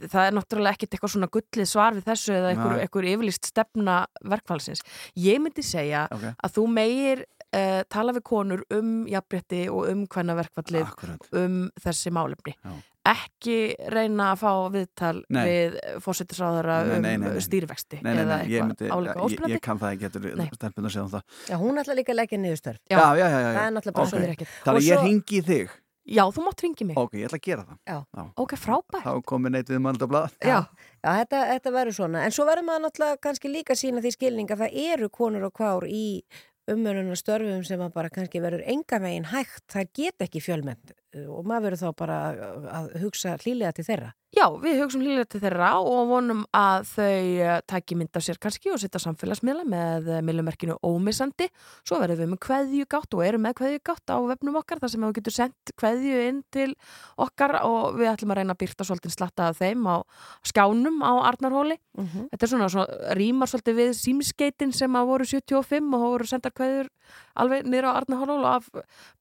það er náttúrulega ekkert eitthvað svona gullið svar við þessu eða einhver, einhver yfirlist stefna verkfælsins. Ég myndi segja Ok. að þú meir uh, tala við konur um jafnbretti og um hvenna verkfallið Akkurat. um þessi málefni. Já. Ekki reyna að fá viðtal Nei. við fósittisráðara um nei, nei, nei. stýrivexti Nei, nei, eða ég, eitthvað álíka ég, óspennandi. ég kann það ekki, getur Nei. stelpun að segja um það. Já, hún ætla líka að leggja niður störf. Já. Já, já, já, já. Það er náttúrulega bara Ok. svo ekkert. Þannig ég ringi þig. Já, þú mátt ringi mig. Ok, ég ætla að gera það. Já. Ok, frábært. Þá komið neitt við mannaldablað. Já, já þetta, þetta verður svona. En svo verður maður náttúrulega kannski líka sína því skilning að það eru konur og kvár í umönuna störfum sem að bara kannski verður enga megin hægt. Það get ekki fjölmenn og maður verður þá bara að- hugsa hlýlega til þeirra. Já, við hugsaum hlýlega til þeirra og vonum að þau eh, taki mynd af sér kannski og setja samfélagsmiðla með eh, miðlumerkinu ómissandi. Svo verðum við með kveðjugátt og erum með kveðjugátt á vefnum okkar þar sem þú getur sendt kveðju inn til okkar og við ætlum að reyna að byrta svolítið slatta af þeim á skjánum á Arnarhóli. Mhm. Þetta er svona, svona rýmar svolítið við símskeitin sem að voru 75 og voru sendar kveðjur alveg niður á Arnarhól og af,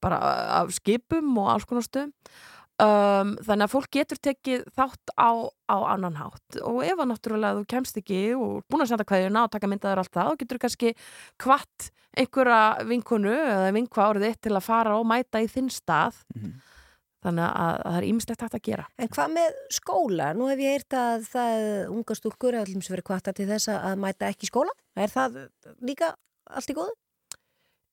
bara af skipum og alls konar stöðum. Um, þannig að fólk getur tekið þátt á, á annan hátt og ef að náttúrulega þú kemst ekki og búin að senda kveðjuna og taka myndaður allt það þá getur kannski kvart einhverja vinkonu eða vinkva árið þitt til að fara og mæta í þinn stað þannig að, að það er ímislegt hægt að gera En hvað með skóla? Nú hef ég heyrt að það unga stúrkur er allir sem verið kvarta til þess að mæta ekki skóla. Er það líka allt í góðu?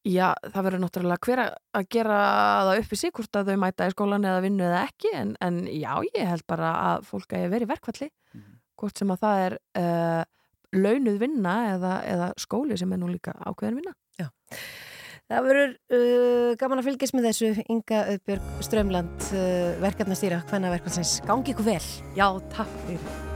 Já, það verður náttúrulega hver að- gera það upp í sig hvort að þau mæta í skólan eða vinnu eða ekki en, en já, ég held bara að fólk að verið í verkvalli hvort sem að það er uh, launuð vinna eða, eða skóli sem er nú líka ákveðin vinna Já. Það verður uh, gaman að fylgjast með þessu Inga Öðbjörg Strömland uh, verkefnastýra hvenna verkefnsins. Gangi ykkur vel. Já, takk fyrir.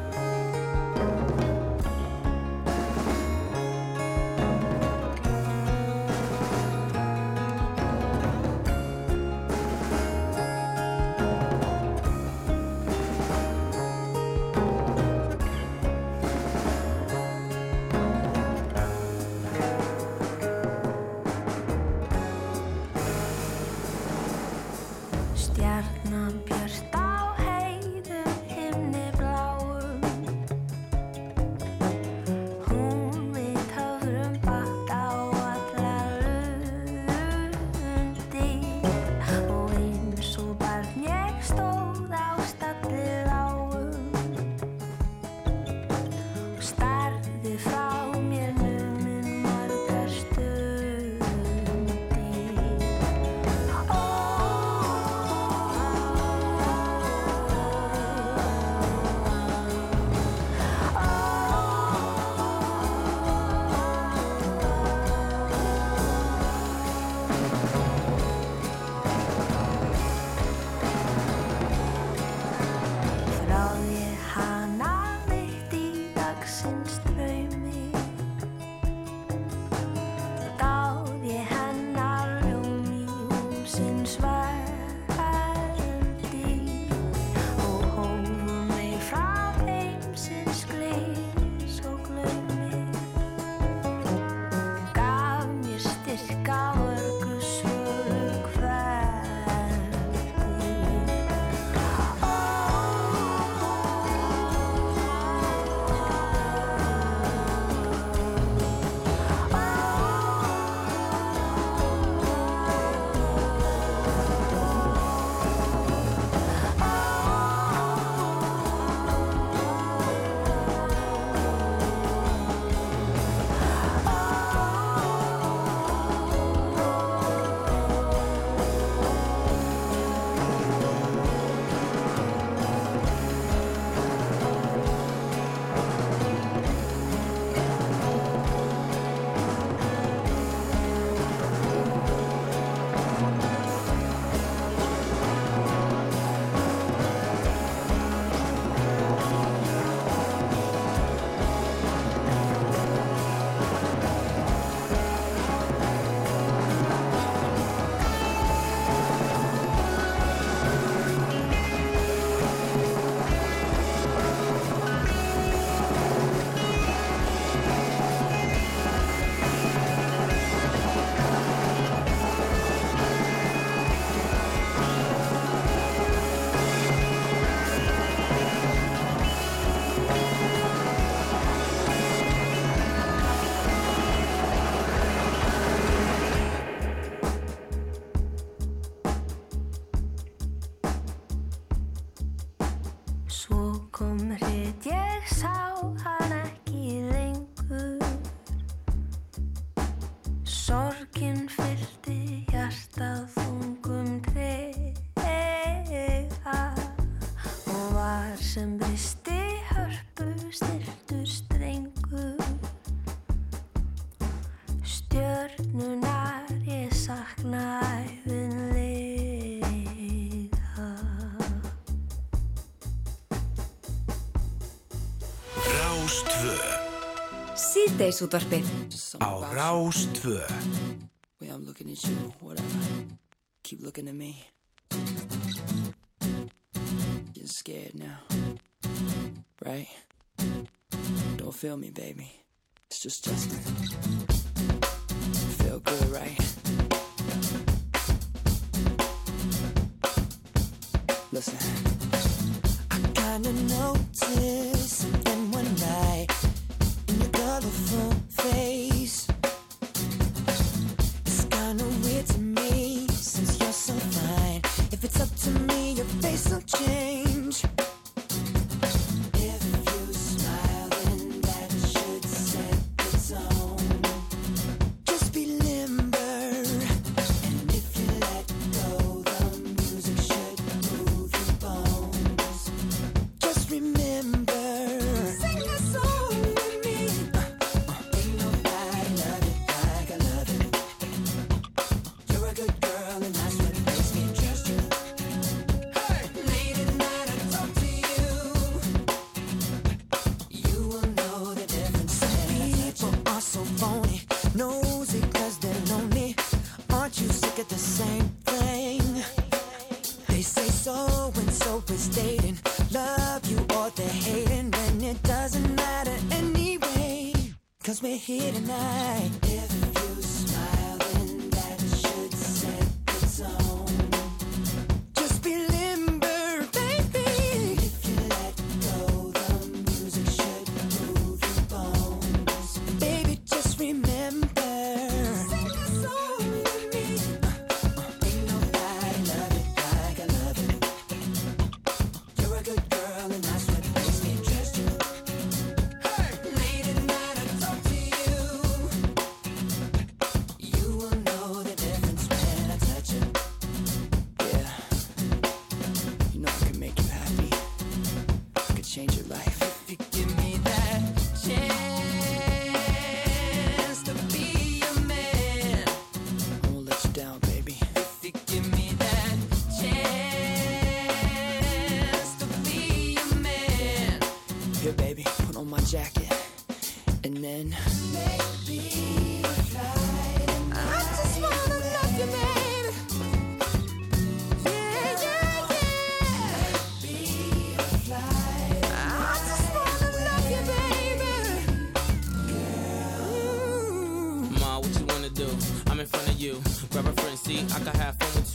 Sem bristi hörpu stiltur strengur Stjörnunar ég sakna æfinlega Rástvö Síðdeis útvarpið Á Rástvö Way I'm looking at you, whatever. Keep looking at me. Getting scared now. Right? Don't feel me, baby. It's just Justin. Feel good, right? Listen. I kinda noticed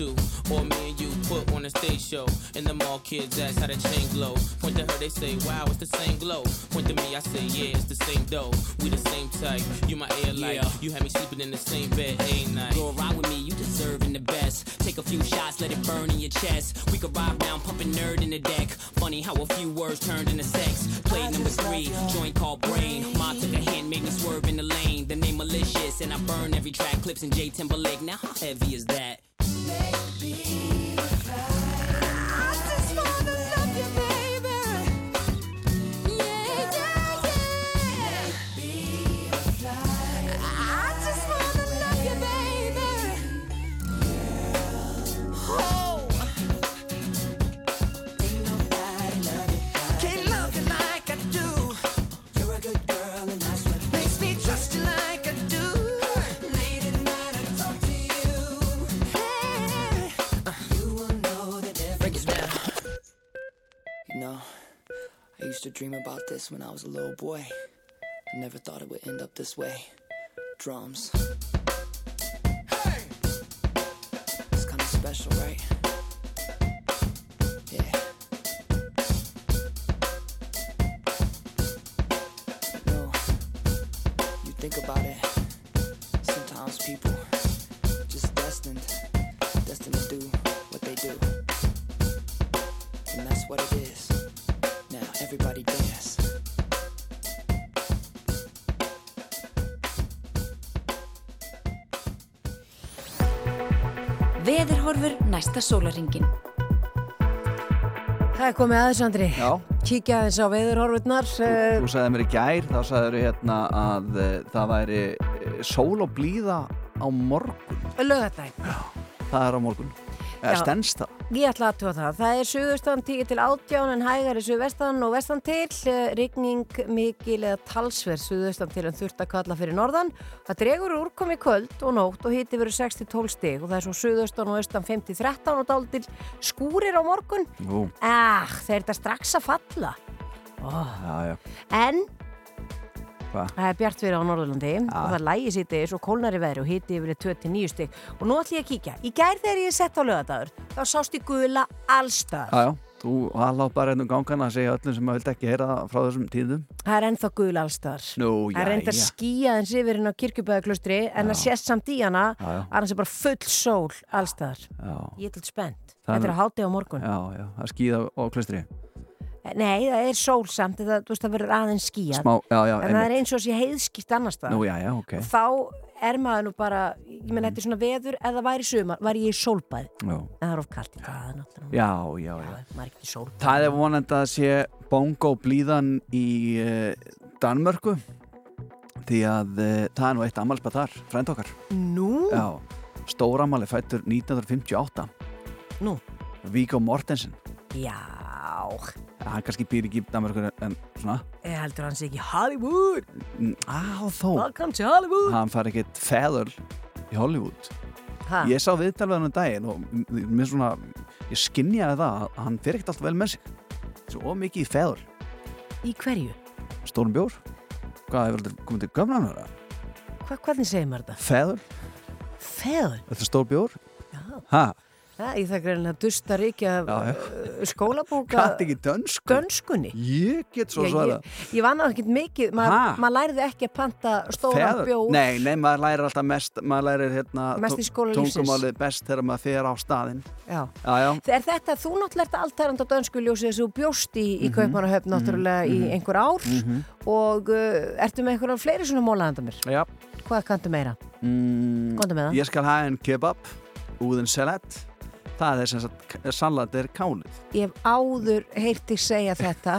two. Or me and you put on a stage show. And the mall kids ask how the chain glow. Point to her, they say, wow, it's the same glow. Point to me, I say, yeah, it's the same dough. We the same type. You my air light. Yeah. You had me sleeping in the same bed a night. Go ride with me, you deserving the best. Take a few shots, let it burn in your chest. We could ride round, pumping nerd in the deck. Funny how a few words turned into sex. Play number three, joint called brain. Ma took a hint, made me swerve in the lane. The name malicious, and I burn every track. Clips in J Timberlake. Now how heavy is that? day. Used to dream about this when I was a little boy. I never thought it would end up this way. Drums. Hey! It's kind of special, right? Næsta sólaringin. Það er komið aðeins, Andri. Já. Kíkja aðeins á veðurhorfurnar. eh, Þú sagði mér í gær, þá sagði hérna að uh, það væri uh, sól og blíða á morgun. Lögadaginn. Það er á morgun. Já. stendst það. Ég ætla að tuga það. Það er suðustan 10 til 18 en hægari suðvestan og vestan til. eh, Rigning mikil eða talsverð suðustan til en þurft að kalla fyrir norðan. Það dregur úr úrkomi kvöld og nótt og hiti verið 6-12 stig og það er svo suðustan og austan 5-13 og dálítil skúrir á morgun. Ú, Ah, það er þetta strax að falla. Oh. já, já. En Hvað? það er bjart fyrir á Norðurlandi og það lægi sýti og kólnari veðri og hiti yfir 29 stig. Og nú ætlum ég að kíkja. Í gær þegar ég sett á lögadagur, þá sást ég gula allstað. Já, já. Þú halá bara ennum gangana að segja öllum sem að vildi ekki heyra frá þessum tíðum. Það er ennþá gul allstaðar. Nú, Það er enda jæja. skíaðins yfir inn á kirkjubæðaklustri en það sést samt í hana að það sé bara full sól allstaðar. Já, Ég er til spennt. Þetta er- er að háti á morgun. já, já. Það er skýða á klustri. Nei, það er sól samt, það, veist, það verður aðeins já, en það er einmitt. eins og sé heiðskipt annars staðar. Nú, já, já, ok. Þá er maður nú bara, ég menn, þetta er svona veður, það væri sumar, væri ég í sólbæð. Já, En það er of kallt í það, náttúrulega. já, já. já. Er. Það er vonandi að sé bongo blíðan í uh, Danmörku því að uh, það er nú eitt ammálspað þar, frænd okkar. Nú? Já, stóramali fættur 1958. Nú? Viggo Mortensen. Já. Hann kannski býr ekki í Danmörku en svona. Ég heldur hann sé ekki Hollywood. Mm, Á, þó. Welcome to Hollywood. Hann fær ekkert feður í Hollywood. Ha? Ég sá viðtal við hann um daginn og mér svona, ég skinjaði það að hann fer ekkert alltaf vel með sig. Svo mikið í feður. Í hverju? Stórum bjór. Hvað, hefur þetta komið til gömlanar? Hva, hvernig segir maður þetta? Feður. Feður? Þetta er stór bjór. Já. Ha? Það, ég það greinlega dustar ekki já. uh, skólabóka Gat ekki dönsku? dönskunni. Ég get svo svara. ég, ég vann á ekkert mikið, maður læriði ekki að panta stóran bjór. Nei, nei, maður lærir alltaf mest, maður lærir hérna tungumálið best þegar maður fer á staðinn. Já. Já, já. Er þetta, þú náttúrulega ert alltærand á dönsku ljósið þess að þú bjóst í, í Mhm, Kaupmannahöfn náttúrulega í mhm. einhver ár Mhm. og uh, ertu með einhverjum fleiri svona mólaðanda mér? Já. Hvað kanntu meira? Mm. Ég skal hafa en kebab, úðin salat. Það er sem sagt, salat er kálið. Ég hef áður heyrt þig segja þetta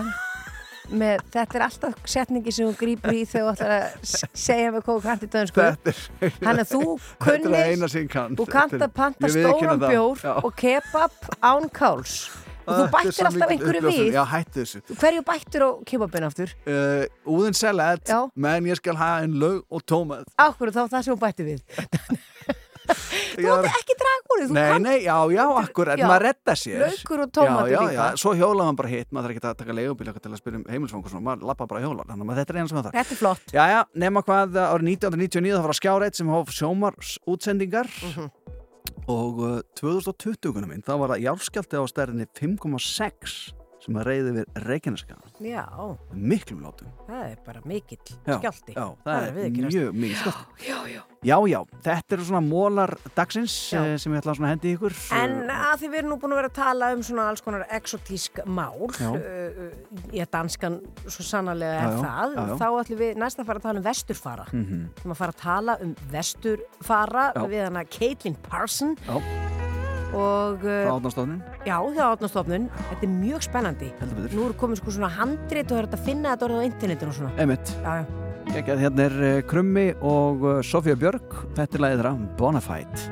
með, þetta er alltaf setningi sem þú grípur í þegar þú ætlar að segja með þú kanti dönsku er, Þannig að þú kunnir-. Þú er- að panta stóran bjór og kebab án káls og þú bættir alltaf einhverju við Já. Hverju bættir á kebabin aftur? Uh, úðin salat, menn ég skal hafa en lög og tómað. Akkur þá það sem þú bættir við Þú átt ekki draga úr því, Nei, nei, já, já, akkur, en maður redda sér. Laukur og tómatur já, já, líka. Já, svo hjóla maður bara hitt, maður þarf ekki að taka leigubíl til að spyrja um heimilsfang og svona, maður lappa bara hjóla, þannig að þetta er eina sem það þarf. Þetta er flott Já, já, nema hvað árið 1999 það var að skjáreit sem hóf sjómars útsendingar Mhm. og uh, 2020 minn, þá var það járskjálti á stærðinni 5,6 sem að reyði við Reykjaneska Já, miklum látum. Það er bara mikill já, skjálti já, það, er viðurkennast. mjög mikið skjálti Já, já. Já, já, þetta eru svona mólar dagsins eh, sem ég ætla að hendi ykkur. En að því við erum nú búin að vera að tala um svona alls konar exotísk mál Já. uh, Ég danskan svo sannarlega er það. Þá ætlum við næst að fara að tala um vesturfara. Mhm. Við ætlum að fara að tala um vesturfara við hana Caitlin Parson Já. Og frá átnastofnun Já, hjá átnastofnun Þetta er mjög spennandi. Heldur betur. Nú eru komið sko svona handrit og er þetta að finna þetta orðið á internetinu og svona. Emitt Já, já. Ekki, hérna er uh, Krummi og uh, Sofía Björk. Þetta er lagið þeirra Bonafide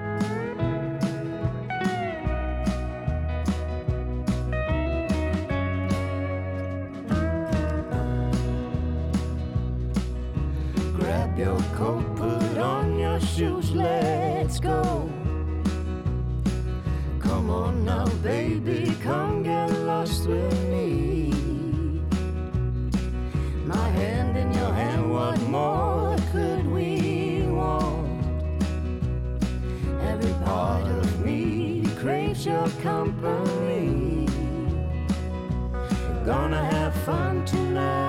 Grab your coat, put on your shoes, let's go. Company. We're gonna have fun tonight,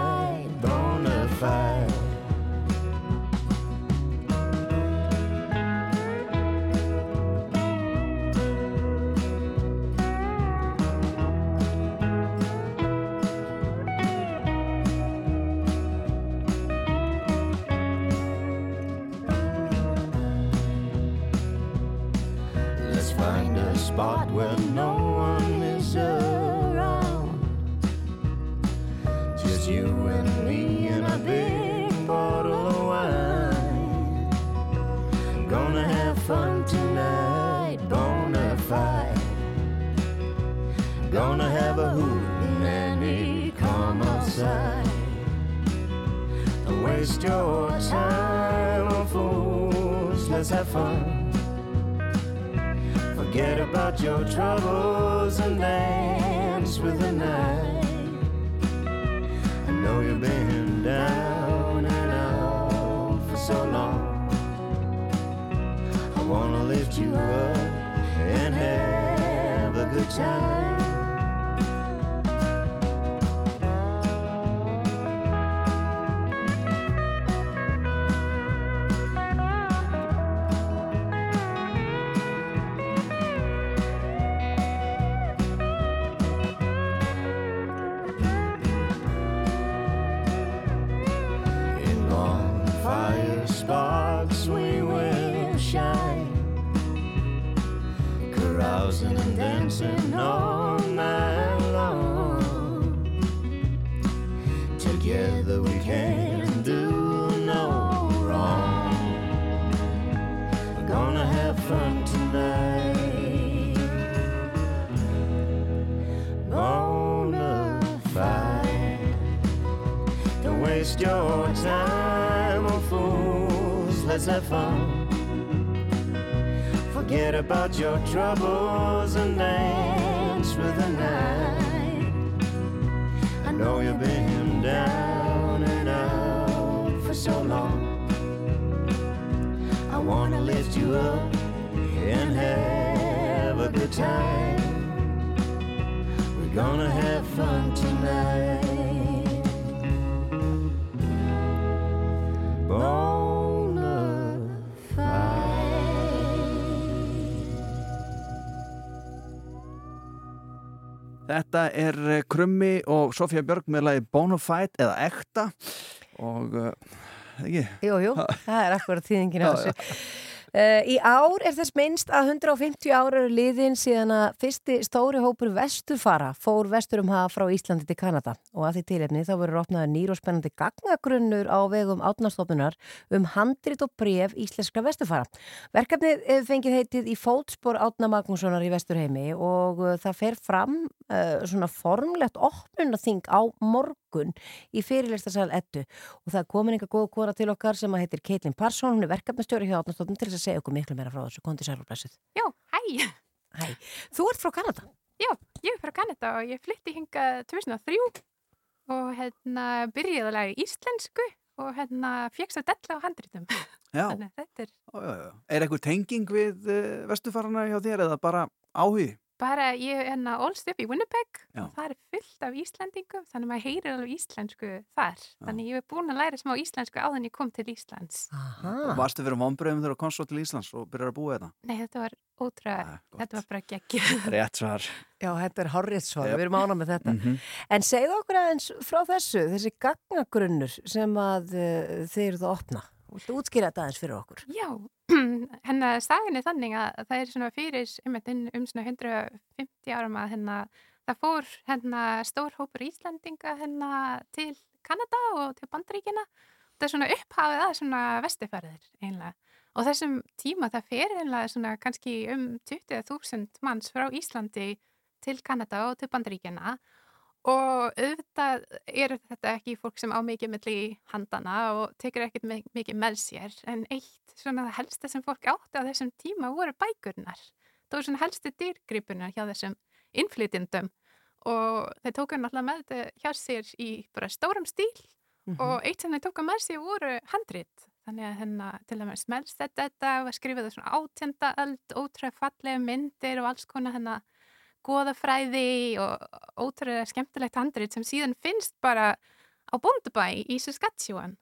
Wanna lift you up and have a good time. We're gonna have fun tonight. Þetta er eh, Krummi og Sofía Björg með lagi Bonafide eða Ekta og uh, ekki Jú, jú, það er akkurat þýðingin Já, þessu. Uh, í ár er þess minnst að 150 ára eru liðin síðan að fyrsti stóri hópur vesturfara fór vestur um hafa frá Íslandi til Kanada og að því tilefni þá verður opnaður nýr og spennandi gagnagrunnur á vegum átnastofnunar um handrit og bref íslenska vesturfara. Verkefnið er fengið heitið í fótspor Átna Magnússonar í vesturheimi og uh, það fer fram uh, svona formlegt opnunathing á morgun í fyrirleistasal ettu og það er komin einhver góð kona til okkar sem að heitir Caitlin Parsson, hún er verkefnastjóri hjá Átnastofnun til þess að segja okkur miklu meira frá þessu, kondi sæl og blessuð. Já, hæ. Hæ. Þú ert frá Kanada? Já, ég er frá Kanada og ég flytti hingað 2003 og hérna byrjaði að læra íslensku og hérna fjökst að della á handritum. Já. Þannig er Já, já, já. Er eitthvað tenging við uh, vestufarana hjá þér eða bara áhugi? Bara, ég er hérna ólst upp í Winnipeg Já. og það er fullt af íslendingum þannig að maður heyrir alveg íslensku þar. Þannig ég hef búin að læra smá íslensku áður en ég kom til Íslands. Aha. Varstu fyrir vonbröðum þegar þú komst svo til Íslands og byrjar að búa þetta? Nei, þetta var ótrúa, þetta var bara svar. Já, þetta er horrið svo, Jep. við erum ána með þetta. Mhm. En segðu okkur aðeins frá þessu, þessi gagnagrunnur sem að uh, þeir eru það að opna. Viltu útskýra þetta aðeins fyrir okkur? Já, hennar staðin er þannig að það er svona fyrir um svona 150 árum að hennar það fór hennar stór hópur Íslandinga hennar til Kanada og til Bandaríkina. Það er svona upphafið að svona vestifærðir einlega. Og þessum tíma það fer einlega svona kannski um 20.000 manns frá Íslandi til Kanada og til Bandaríkina og auðvitað er þetta ekki fólk sem á mikið milli handana og tekur ekkert mi- mikið með sér en eitt svona helsta sem fólk átti á þessum tíma voru bækurnar. Það voru svona helstu dýrgripunar hjá þessum innflytjendum og þeir tóku náttúrulega með þetta hjá sér í bara stórum stíl og eitt sem þeir tóku með sér voru handrit. Þannig að hennar til dæmis smelst þetta þetta var skrifið á svona átjönda öld ótrúlega fallega myndir og alls konar hennar goðafræði og ótrúlega skemmtilegt handrit sem síðan finnst bara á Bóndubæ í Saskatchewan.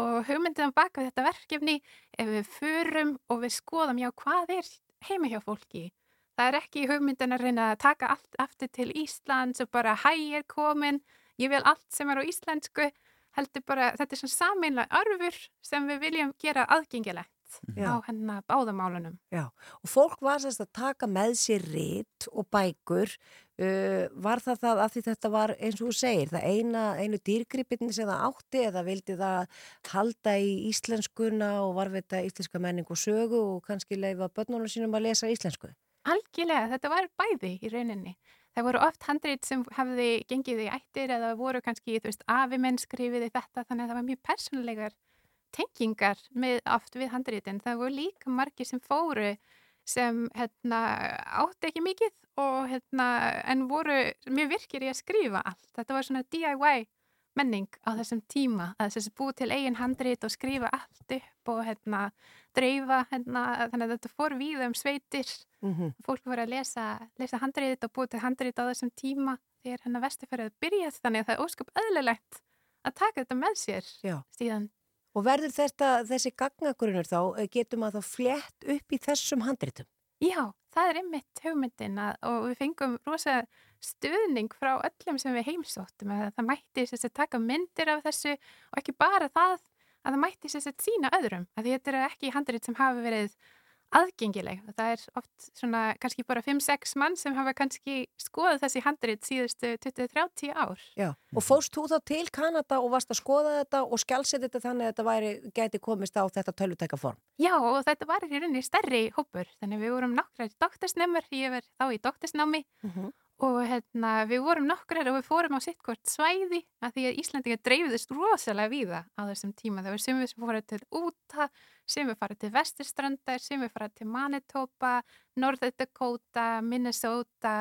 Og hugmyndin baka þetta verkefni ef við förum og við skoðum já hvað er heima hjá fólki? Það er ekki hugmyndin að reyna að taka allt aftur til Íslands og bara hæ er komin, ég vil allt sem er á íslensku heldur bara, þetta er svona sameinlega arfur sem við viljum gera aðgengilegt Já. á hennar báðamálunum. Já, og fólk var sérst að taka með sér rít og bækur uh, var það það að því þetta var eins og þú segir, það eina, einu dýrgripin sem það átti eða vildi það halda í íslenskuna og varvita íslenska menning og sögu og kannski leifa börnunum sínum að lesa íslensku Algjörlega, þetta var bæði í rauninni. Það voru oft handrið sem hefði gengið í ættir eða voru kannski, þú veist, afi menn skrifiði þetta þannig að það var mjög persónulegar tengingar með, oft við handriðin. Það voru líka margir sem fóru sem hérna, átti ekki mikið og, hérna, en voru mjög virkir í að skrifa allt. Þetta var svona DIY menning á þessum tíma að þessi búið til eigin handrit og skrifa allt upp og hérna, dreifa hérna, þannig að þetta fór við um sveitir Mhm. fólk voru að lesa, lesa handrit og búið til handrit á þessum tíma þegar hennar vesturferðið byrjað þannig að það er ósköp öðlulegt að taka þetta með sér Já. síðan Og verður þetta, þessi gagnagrunur þá, eh, getur maður þá flett upp í þessum handritum? Já, það er einmitt hugmyndin að, og við fengum rosa stuðning frá öllum sem við heimsóttum að það mætti þess að taka myndir af þessu og ekki bara það að það mætti þess að sína öðrum að þetta eru ekki handrit sem hafi verið aðgengileg. Það er oft svona kannski bara 5-6 mann sem hafa kannski skoðað þessi handrit síðustu 20-30 ár. Já, og fóst þú þá til Kanada og varst að skoða þetta og skjálsið þetta þannig að þetta væri, gæti komist á þetta tölvutækaform? Já, og þetta var í rauninni stærri hópur, þannig við vorum nokkrar doktorsnemur, ég var þá í doktorsnámi og hérna, við vorum nokkrar og við fórum á sittkort svæði að því að Íslandingar dreifiðist rosalega víða á þessum tíma. Það var sem við sem fórum til Úta, sem við farið til Vesturstrandar, sem við farið til Manitoba, North Dakota, Minnesota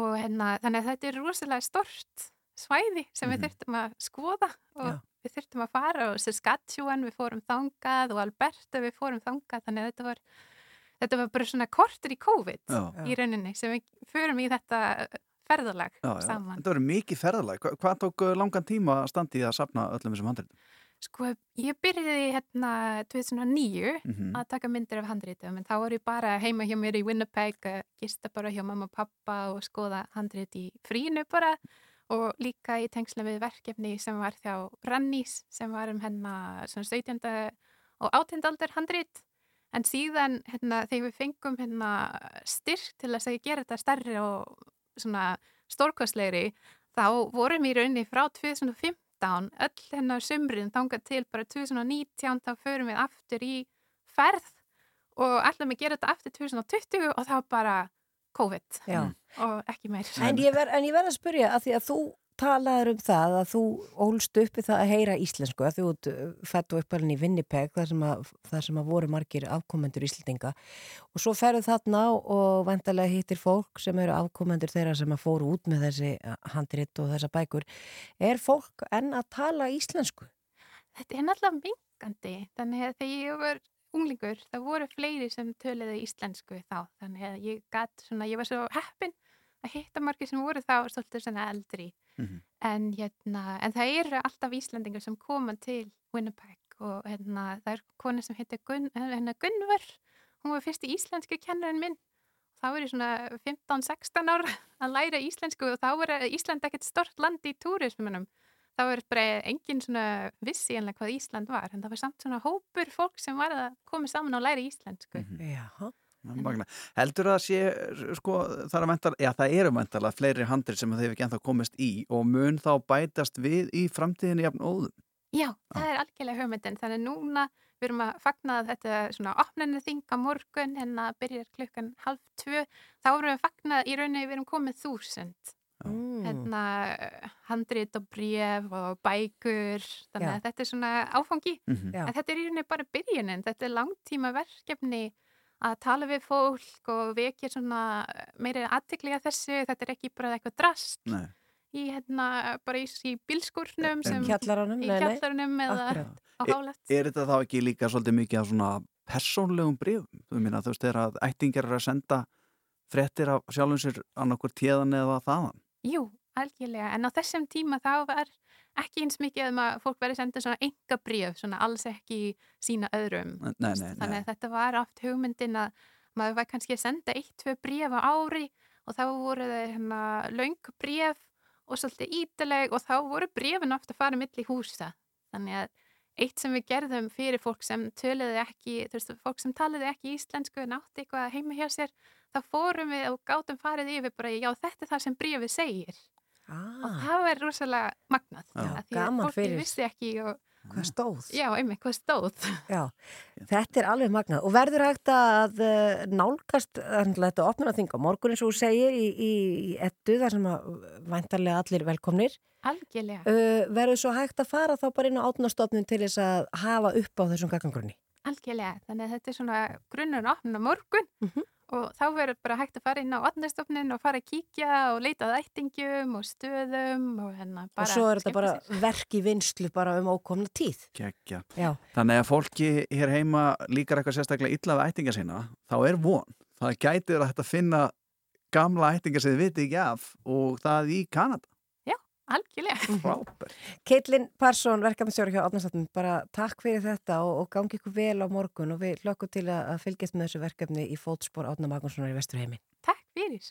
og hérna, þannig að þetta er rosalega stort svæði sem við þurftum að skoða og Já. við þurftum að fara og Saskatchewan við fórum þangað og Alberta við fórum þangað þannig að þetta var, þetta var bara svona kortur í COVID Já. í rauninni sem við förum í þetta ferðalag Já, já. saman. Þetta verður mikið ferðalag. Hva, hvað tók uh, langan tíma að standi í að sapna öllum þessum handritum? Sko, ég byrjaði hérna 2009 Mhm. að taka myndir af handritum en þá var ég bara heima hjá mér í Winnipeg að gista bara hjá mamma og pappa og skoða handrit í frínu bara og líka í tengsla við verkefni sem var þjá Rannís sem var um hennar svona 17. og 18. aldar handrit en síðan hérna, þegar við fengum hérna, styrk til að gera þetta stærri og svona stórkostlegri þá vorum í rauninni frá 2015 öll hennar sumrin þangað til bara 2019 þá förum við aftur í ferð og ætlum að gera þetta aftur 2020 og þá bara COVID Já. og ekki meir. En ég verð verð að spyrja að því að þú talaður um það að þú ólst uppi það að heyra íslensku að þú ert fættu uppalinn í Winnipeg þar sem, að, þar sem að voru margir afkomendur íslendinga. Og svo ferðu þarna og vantarlega hittir fólk sem eru afkomendur þeirra sem að fóru út með þessi handrit og þessa bækur. Er fólk enn að tala íslensku? Þetta er náttúrulega mingandi þannig að þegar ég var unglingur það voru fleiri sem töluðu íslensku þá. Þannig að ég gatt svona, ég var svo heppin að hitta margir sem voru þá svolítið svona eldri en, hérna, en það eru alltaf Íslandingar sem koma til Winnipeg og hérna, það er kona sem heitir Gun, hérna, Gunnvar hún var fyrst í íslensku kennarinn minn. Þá var ég svona 15-16 ára að læra íslensku og þá var Ísland ekkert stort land í túrismunum. Þá var bara engin svona vissi enlega hvað Ísland var en það var samt svona hópur fólk sem var að koma saman og læra íslensku. Já Magna. Heldur að sé, sko, það, er mental, já, það eru mæntalega fleiri handrir sem þeir ekki ennþá komist í og mun þá bætast við í framtíðinni jafn óðum? Já, það er algjörlega hugmyndin þannig núna við erum að fagna að þetta svona opninu þing á morgun en að byrja klukkan halv tvö þá erum við að fagna í rauninni við erum komið þúsund Mm. hérna handrit og bref og bækur þannig Já. að þetta er svona áfangi Mhm. Já. en þetta er í rauninni bara byrjunin þetta er langtíma verkefni að tala við fólk og vekja svona meiri aðtiklega þessu þetta er ekki bara eitthvað drast Nei. í hérna bara í, í bilskurnum sem, Kjallaranum, í nei, nei. kjallaranum eða Akkurat. á hálett Er, er þetta þá ekki líka svolítið mikið af svona persónlegum brefum? Þú meina, þú veist, þegar að ættingar eru að senda fréttir af sjálfum sér annarkur tíðan eða þaðan? Jú, algjörlega, en á þessum tíma þá var ekki eins mikið um að fólk verið senda svona enga bríf, svona alls ekki sína öðrum. Nei, nei, nei. Þannig að þetta var oft hugmyndin að maður var kannski að senda eitt, tvö bríf á ári og þá voru það hérna löng bríf og svolítið ítaleg og þá voru brífin ofta að fara milli húsa. Þannig að eitt sem við gerðum fyrir fólk sem töluði ekki, þú veist, fólk sem taliði ekki íslensku en átti eitthvað heima hjá sér, þá fórum við og gátum farið yfir bara, já þetta er það sem brífið segir. Ah. Og það var rosalega magnað. Já, því að fólki fyrir. vissi ekki og... Hvað stóð? Já, einmitt, hvað stóð. Já, þetta er alveg magnað og verður hægt að uh, nálgast þetta þinga á morgun eins og þú segir í, í, í ettu þar sem að væntarlega allir velkomnir Algjörlega. uh, verður svo hægt að fara þá bara inn á átnastofnun til þess að hafa upp á þessum gaggangrunni Algjörlega, þannig að þetta er svona grunnur opnun á morgun Mhm. Og þá verður bara hægt að fara inn á otnastofnin og fara að kíkja og leita að ættingum og stöðum og hérna bara og svo er þetta bara sér. verk í vinslu bara um ókomna tíð Kekja. Já. Þannig að fólki hér heima líkar eitthvað sérstaklega illa við ættinga sína, þá er von. Það gætir að þetta finna gamla ættinga sem þið viti ekki af og það í Kanada. Algjörlega. Frábært. Keitlin Parsson, verkefnastjóri hjá átnastofnun bara takk fyrir þetta og, og gangi ykkur vel á morgun og við hlökkum til að, fylgjast með þessu verkefni í fótspor Átna Magnússonar í Vesturheimi Takk fyrir.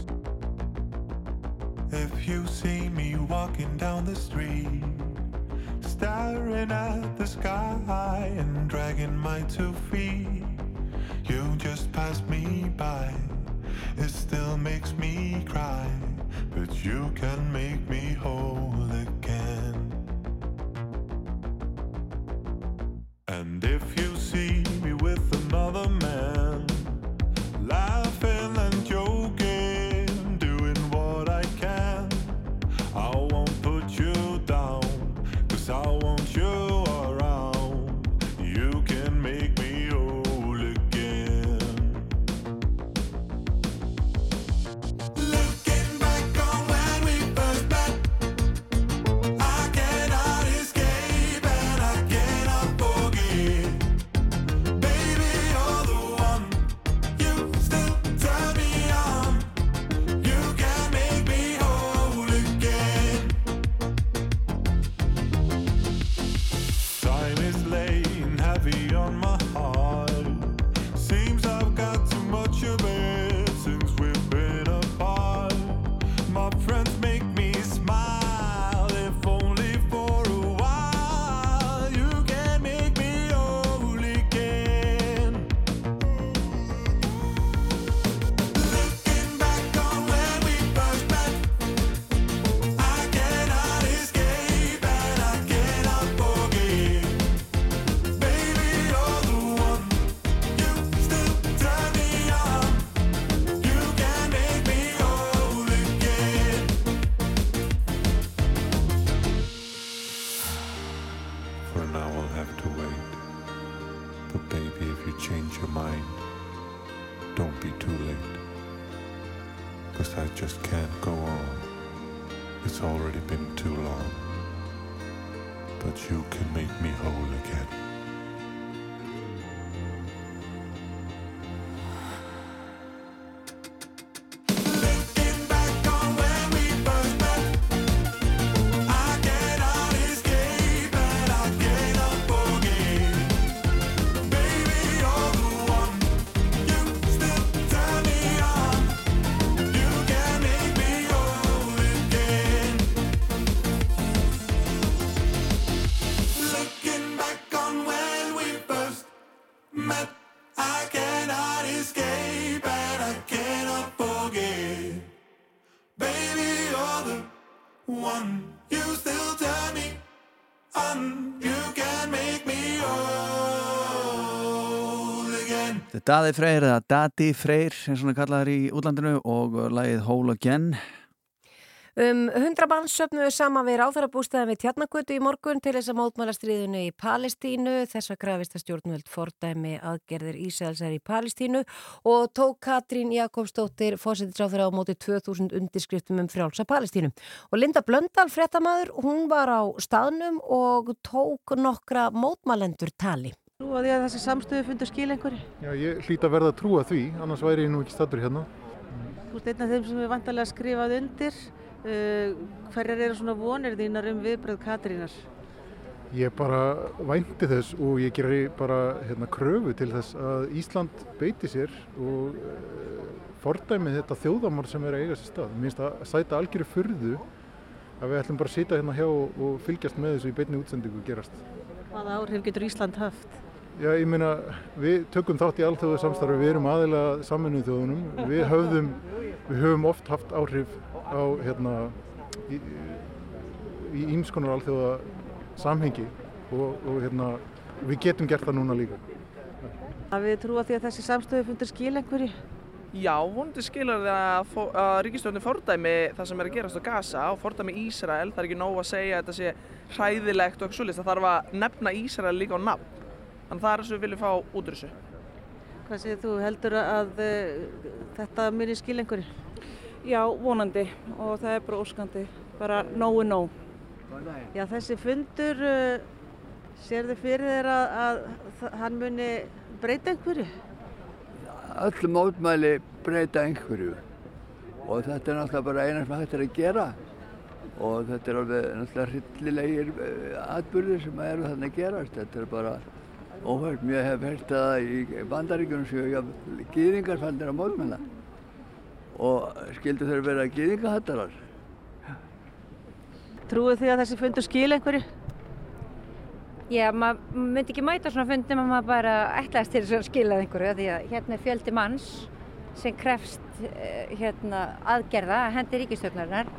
For now, I'll have to wait. But baby, if you change your mind, don't be too late. Cause I just can't go on. It's already been too long. But you can make me whole again. Daði Freyr eða Dati Freyr og hann er kallaður í útlandinu og lagið Whole Again Um 100 mann söfnuðu saman við ráðarabústæðan við Tjarnakutu í morgun til þess að mótmæla stríðinu í Palestínu. Þess að krafist að stjórnvöld fordæmi aðgerðir Ísælsar í Palestínu og tók Katrín Jakobsdóttir fósittisráður á móti 2000 undirskriftum um frjálsa Palestínu. Og Linda Blöndal, fréttamaður, hún var á staðnum og tók nokkra mótmælendur tali. Nú að því að þessi samstöðu fundur skil einhverju. Já, ég hlýt að verða að trúa því, annars væri ég nú ekki stattur hérna. Þú ert einn af þeim sem er vantarlega skrifað undir. Uh, hverjar eru svona vonir þínar um viðbröð Katrínar? Ég bara vænti þess og ég geri bara hérna, kröfu til þess að Ísland beiti sér og uh, fordæmi þetta þjóðamál sem er að eiga sér stað. Mér finnst að sæta algjöru furðu að við ætlum bara að sita hérna hjá og fylgjast með þessu í beinni útsendingu gerast. Hvaða áhrif getur Ísland haft? Já, ég meina, við tökum þátt í allþjóðu samstarfi, við erum aðila saminuð þjóðunum, við höfðum, við höfum oft haft áhrif á, hérna, í, í ímskonar allþjóða samhengi og, og hérna, við getum gert það núna líka. Að við trúa því að þessi samstöðu fundur skil einhverju? Já, vonandi skilur það að, að ríkistjórnin fordæmi það sem er að gerast á Gaza og fordæmi Ísrael. Það er ekki nóg að segja að þetta sé hræðilegt og eitthvað svolítið. Það þarf að nefna Ísrael líka á nafn. Þannig það er þess að við viljum fá út úr þessu. Hvað segir þú, heldur að uh, þetta muni skil einhverju? Já, vonandi og það er bara óskandi, bara nógu nóg. Já, þessi fundur, uh, sér þið fyrir þér að, að hann muni breyta einhverju? öll mótmæli breyta einhverju og þetta er náttúrulega bara eina sem hægt er að gera og þetta er alveg náttúrulega hryllilegir uh, atbyrðir sem eru þannig að gerast þetta er bara óhært mér hef hert að í bandaríkjunum séu gýðingar fannir að mótmenna og skildu þeir vera gýðingahattarar. Trúið þið að þessi fundur skil einhverju? Já, maður myndi ekki mæta svona fundum að maður bara ætlaðist til þess að skila einhverju því að hérna er fjöldi manns sem krefst eh, hérna, aðgerða að hendi ríkistjórnarinnar.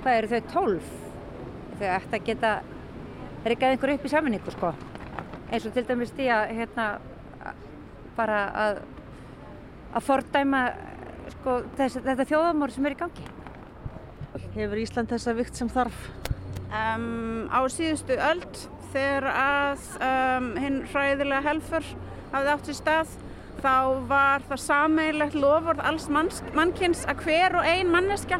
Hvað eru þau tólf? Þau ætti að geta reykað einhverju upp í saminningu sko. Eins og til dæmis því að hérna, bara að, að fordæma sko, þess, þetta þjóðamór sem er í gangi. Hefur Ísland þessa vikt sem þarf? Um, á síðustu öld þegar að um, hinn hræðilega helfur hafði átt sér stað þá var það sameigilegt lofvörð alls manns, mannkins að hver og ein manneskja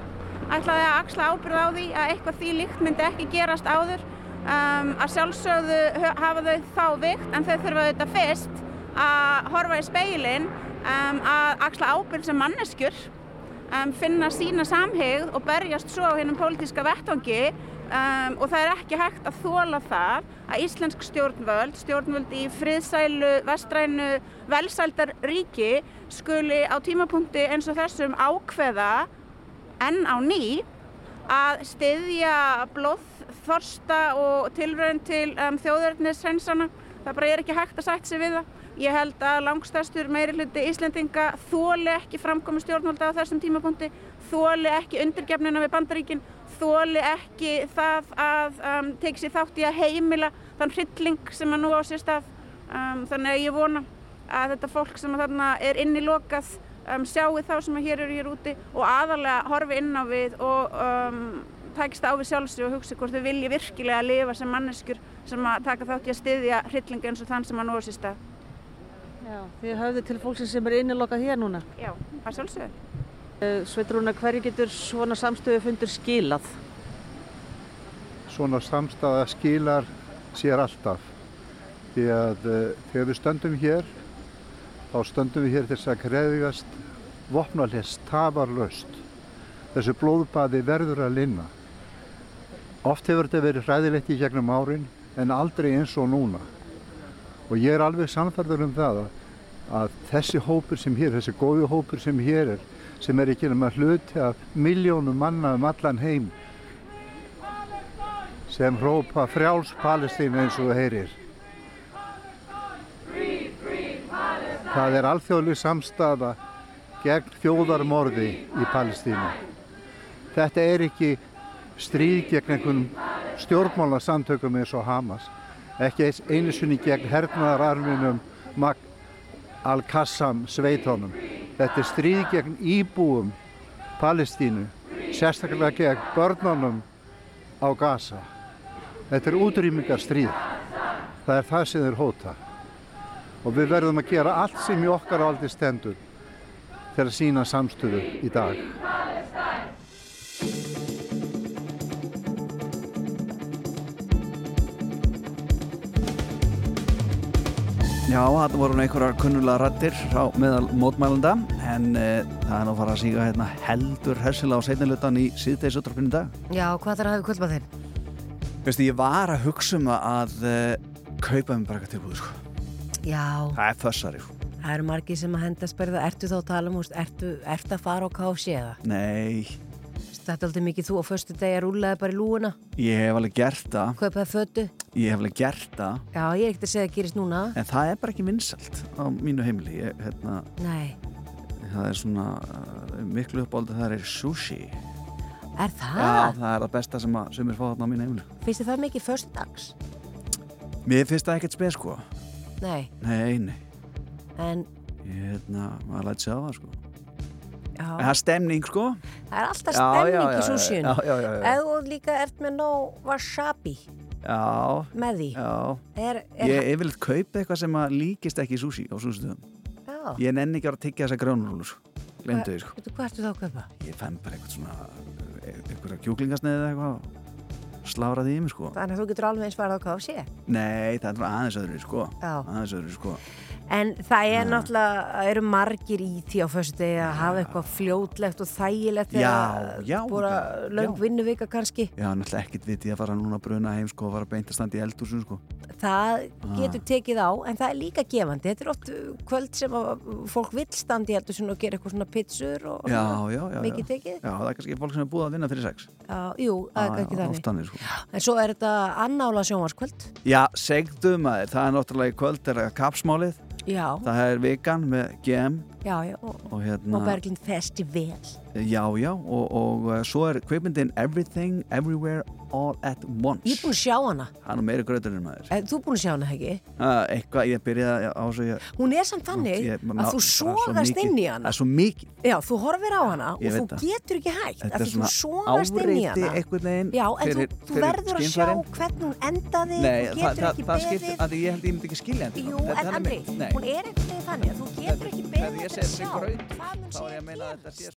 ætlaði að axla ábyrð á því að eitthvað því líkt myndi ekki gerast áður um, að sjálfsögðu hafa þau þá vikt en þau þurfa þetta fyrst að horfa í speilin um, að axla ábyrð sem manneskjur um, finna sína samhigð og berjast svo á hennum pólitíska vettvangi. Og það er ekki hægt að þóla það að íslensk stjórnvöld, stjórnvöld í friðsælu, vestrænu, velsældar ríki skuli á tímapunkti eins og þessum ákveða enn á ný að styðja blóðþorsta og tilraun til um, þjóðverðnishreinsana. Það bara er ekki hægt að sætt sig við það. Ég held að langstærstur meiri hluti Íslendinga þóli ekki framkomi stjórnvalda á þessum tímapunkti, þóli ekki undirgefnina við bandaríkin, þóli ekki það að um, teki sér þátt í að heimila þann hrylling sem að nú á sér stað. Um, þannig að ég vona að þetta fólk sem þarna er inn í lokað um, sjáu þá sem að hér eru hér úti og aðalega horfi inn á við og takist á við sjálfsig og hugsi hvort þau vilji virkilega lifa sem manneskjur sem að taka þátt í að styðja hryllinga eins og þann sem að nú á sér stað. Já, þið höfðu til fólksins sem er innilokað hér núna. Já, að sjálfsögðu. Sveitrúna, hverju getur svona samstöðu fundur skilað? Svona samstaða skilar sér alltaf. Því að uh, þegar við stöndum hér, þá stöndum við hér til þess að krefjast vopnalist, tafarlaust. Þessu blóðbaði verður að linna. Oft hefur þetta verið hræðilegt í gegnum árin, en aldrei eins og núna. Og ég er alveg samfærður um það að, að þessi hópur sem hér, þessi góði hópur sem hér er, sem er ekki nema hluti af miljónum manna um allan heim, sem hrópa frjáls Palestínu eins og það heyrir. Það er alþjóðleg samstafa gegn þjóðarmorði í Palestínu. Þetta er ekki stríð gegn einhvern stjórnmálasamtökum eins og Hamas. Ekki einu sinni gegn hernaðararminum Mag Al-Qassam sveitónum. Þetta er stríð gegn íbúum Palestínu, sérstaklega gegn börnunum á Gaza. Þetta er útrýmingarstríð. Það er það sem þeir hóta. Og við verðum að gera allt sem í okkar aldi stendur til að sína samstöðu í dag. Já, þetta voru einhverjar kunnulega rattir á meðal mótmælenda en uh, það er nú að fara að síga hérna, heldur hersilega á seinnilutan í síðdeis útráfinu dag. Já, hvað þarf að hafa kvöldbað þeim? Veistu, ég var að hugsa um það að uh, kaupa mér bara eitthvað tilbúið, sko. Já, Það er fössari, sko. það eru margir sem að henda spyrða, ertu þá að tala um, ertu, ertu að fara á KFC eða? Nei, Þetta er aldrei mikið þú á föstu degi að rúlaði bara í lúuna, ég hef alveg gert það. kaupaði fötu. Ég hef alveg gert það. Já, ég er ekkert að segja að það gerist núna. En það er bara ekki vinsalt á mínu heimili. Ég, hérna, það er svona uh, miklu uppáld að það er sushi. er það? Já, það er það besta sem að sumir fá þarna á mínu heimili. Finnst þið það mikið föstu dags? Mér finnst það ekkert spes, sko. Nei, Nei, nei. en Ég, hérna, maður læti sig á það, sko. já, En það er stemning, sko. það er alltaf stemning já, já, í. Ef þú líka ert með nóg wasabi Já. með því. Er, er, Ég yfirleitt kaupa eitthvað sem að líkist ekki sushi á súsistöðum. Já. Ég nenni ekki að tyggja þessa gránurúlur, sko. Glemdu því, sko. Hvað ertu þá að kaupa? Ég fenn bara eitthvað svona, e- eitthvað kjúklingasneið eða eitthvað. sláraði í mig sko Þannig að þú getur alveg eins farið á KFC. Nei, það er aðeins öðru sko aðeins öðru sko En það er náttúrulega, eru margir í því á föstu degi að hafa eitthvað fljótlegt og þægilegt já, bara já, löng vinnuvika kannski. Já, náttúrulega ekkert viti að fara núna að bruna heim sko og fara beint að standa í eldhúsum sko Það Ah. getur tekið á, en það er líka gefandi. Þetta er oft kvöld sem að fólk vill standa í eldur og gera eitthvað svona pizzur og Já, já, já mikið tekið. Já, það er kannski fólk sem er búið að vinna fyrir sex Já, jú, það er ekki já, þannig. sko. En svo er. Já, það er vikan með GM já, já. Og, og hérna og Berglind Festival. Já, já, og, og uh, svo er kveipmyndin Everything, Everywhere, All at Once. Ég er búin að sjá hana. Það er nú meiri gröturinn maður. Eh, Þú er búin að sjá hana, ekki? uh, Eitthvað, ég byrjaði á þessu ég, Hún er samt þannig ég- að ná- þú það mikið- inn í Það hana. er svo mikið. Já, þú horfir á hana og þú það. getur ekki hægt Þetta er svona áreiti einhvern veginn Já, en fyrir- þú, þú verður að sjá hvernig hún endaði Nei, það, það, það skiptir að ég held ég myndi ekki skilja þetta. Jú, en Andri, hún er veginn þannig að þú getur ekki beðið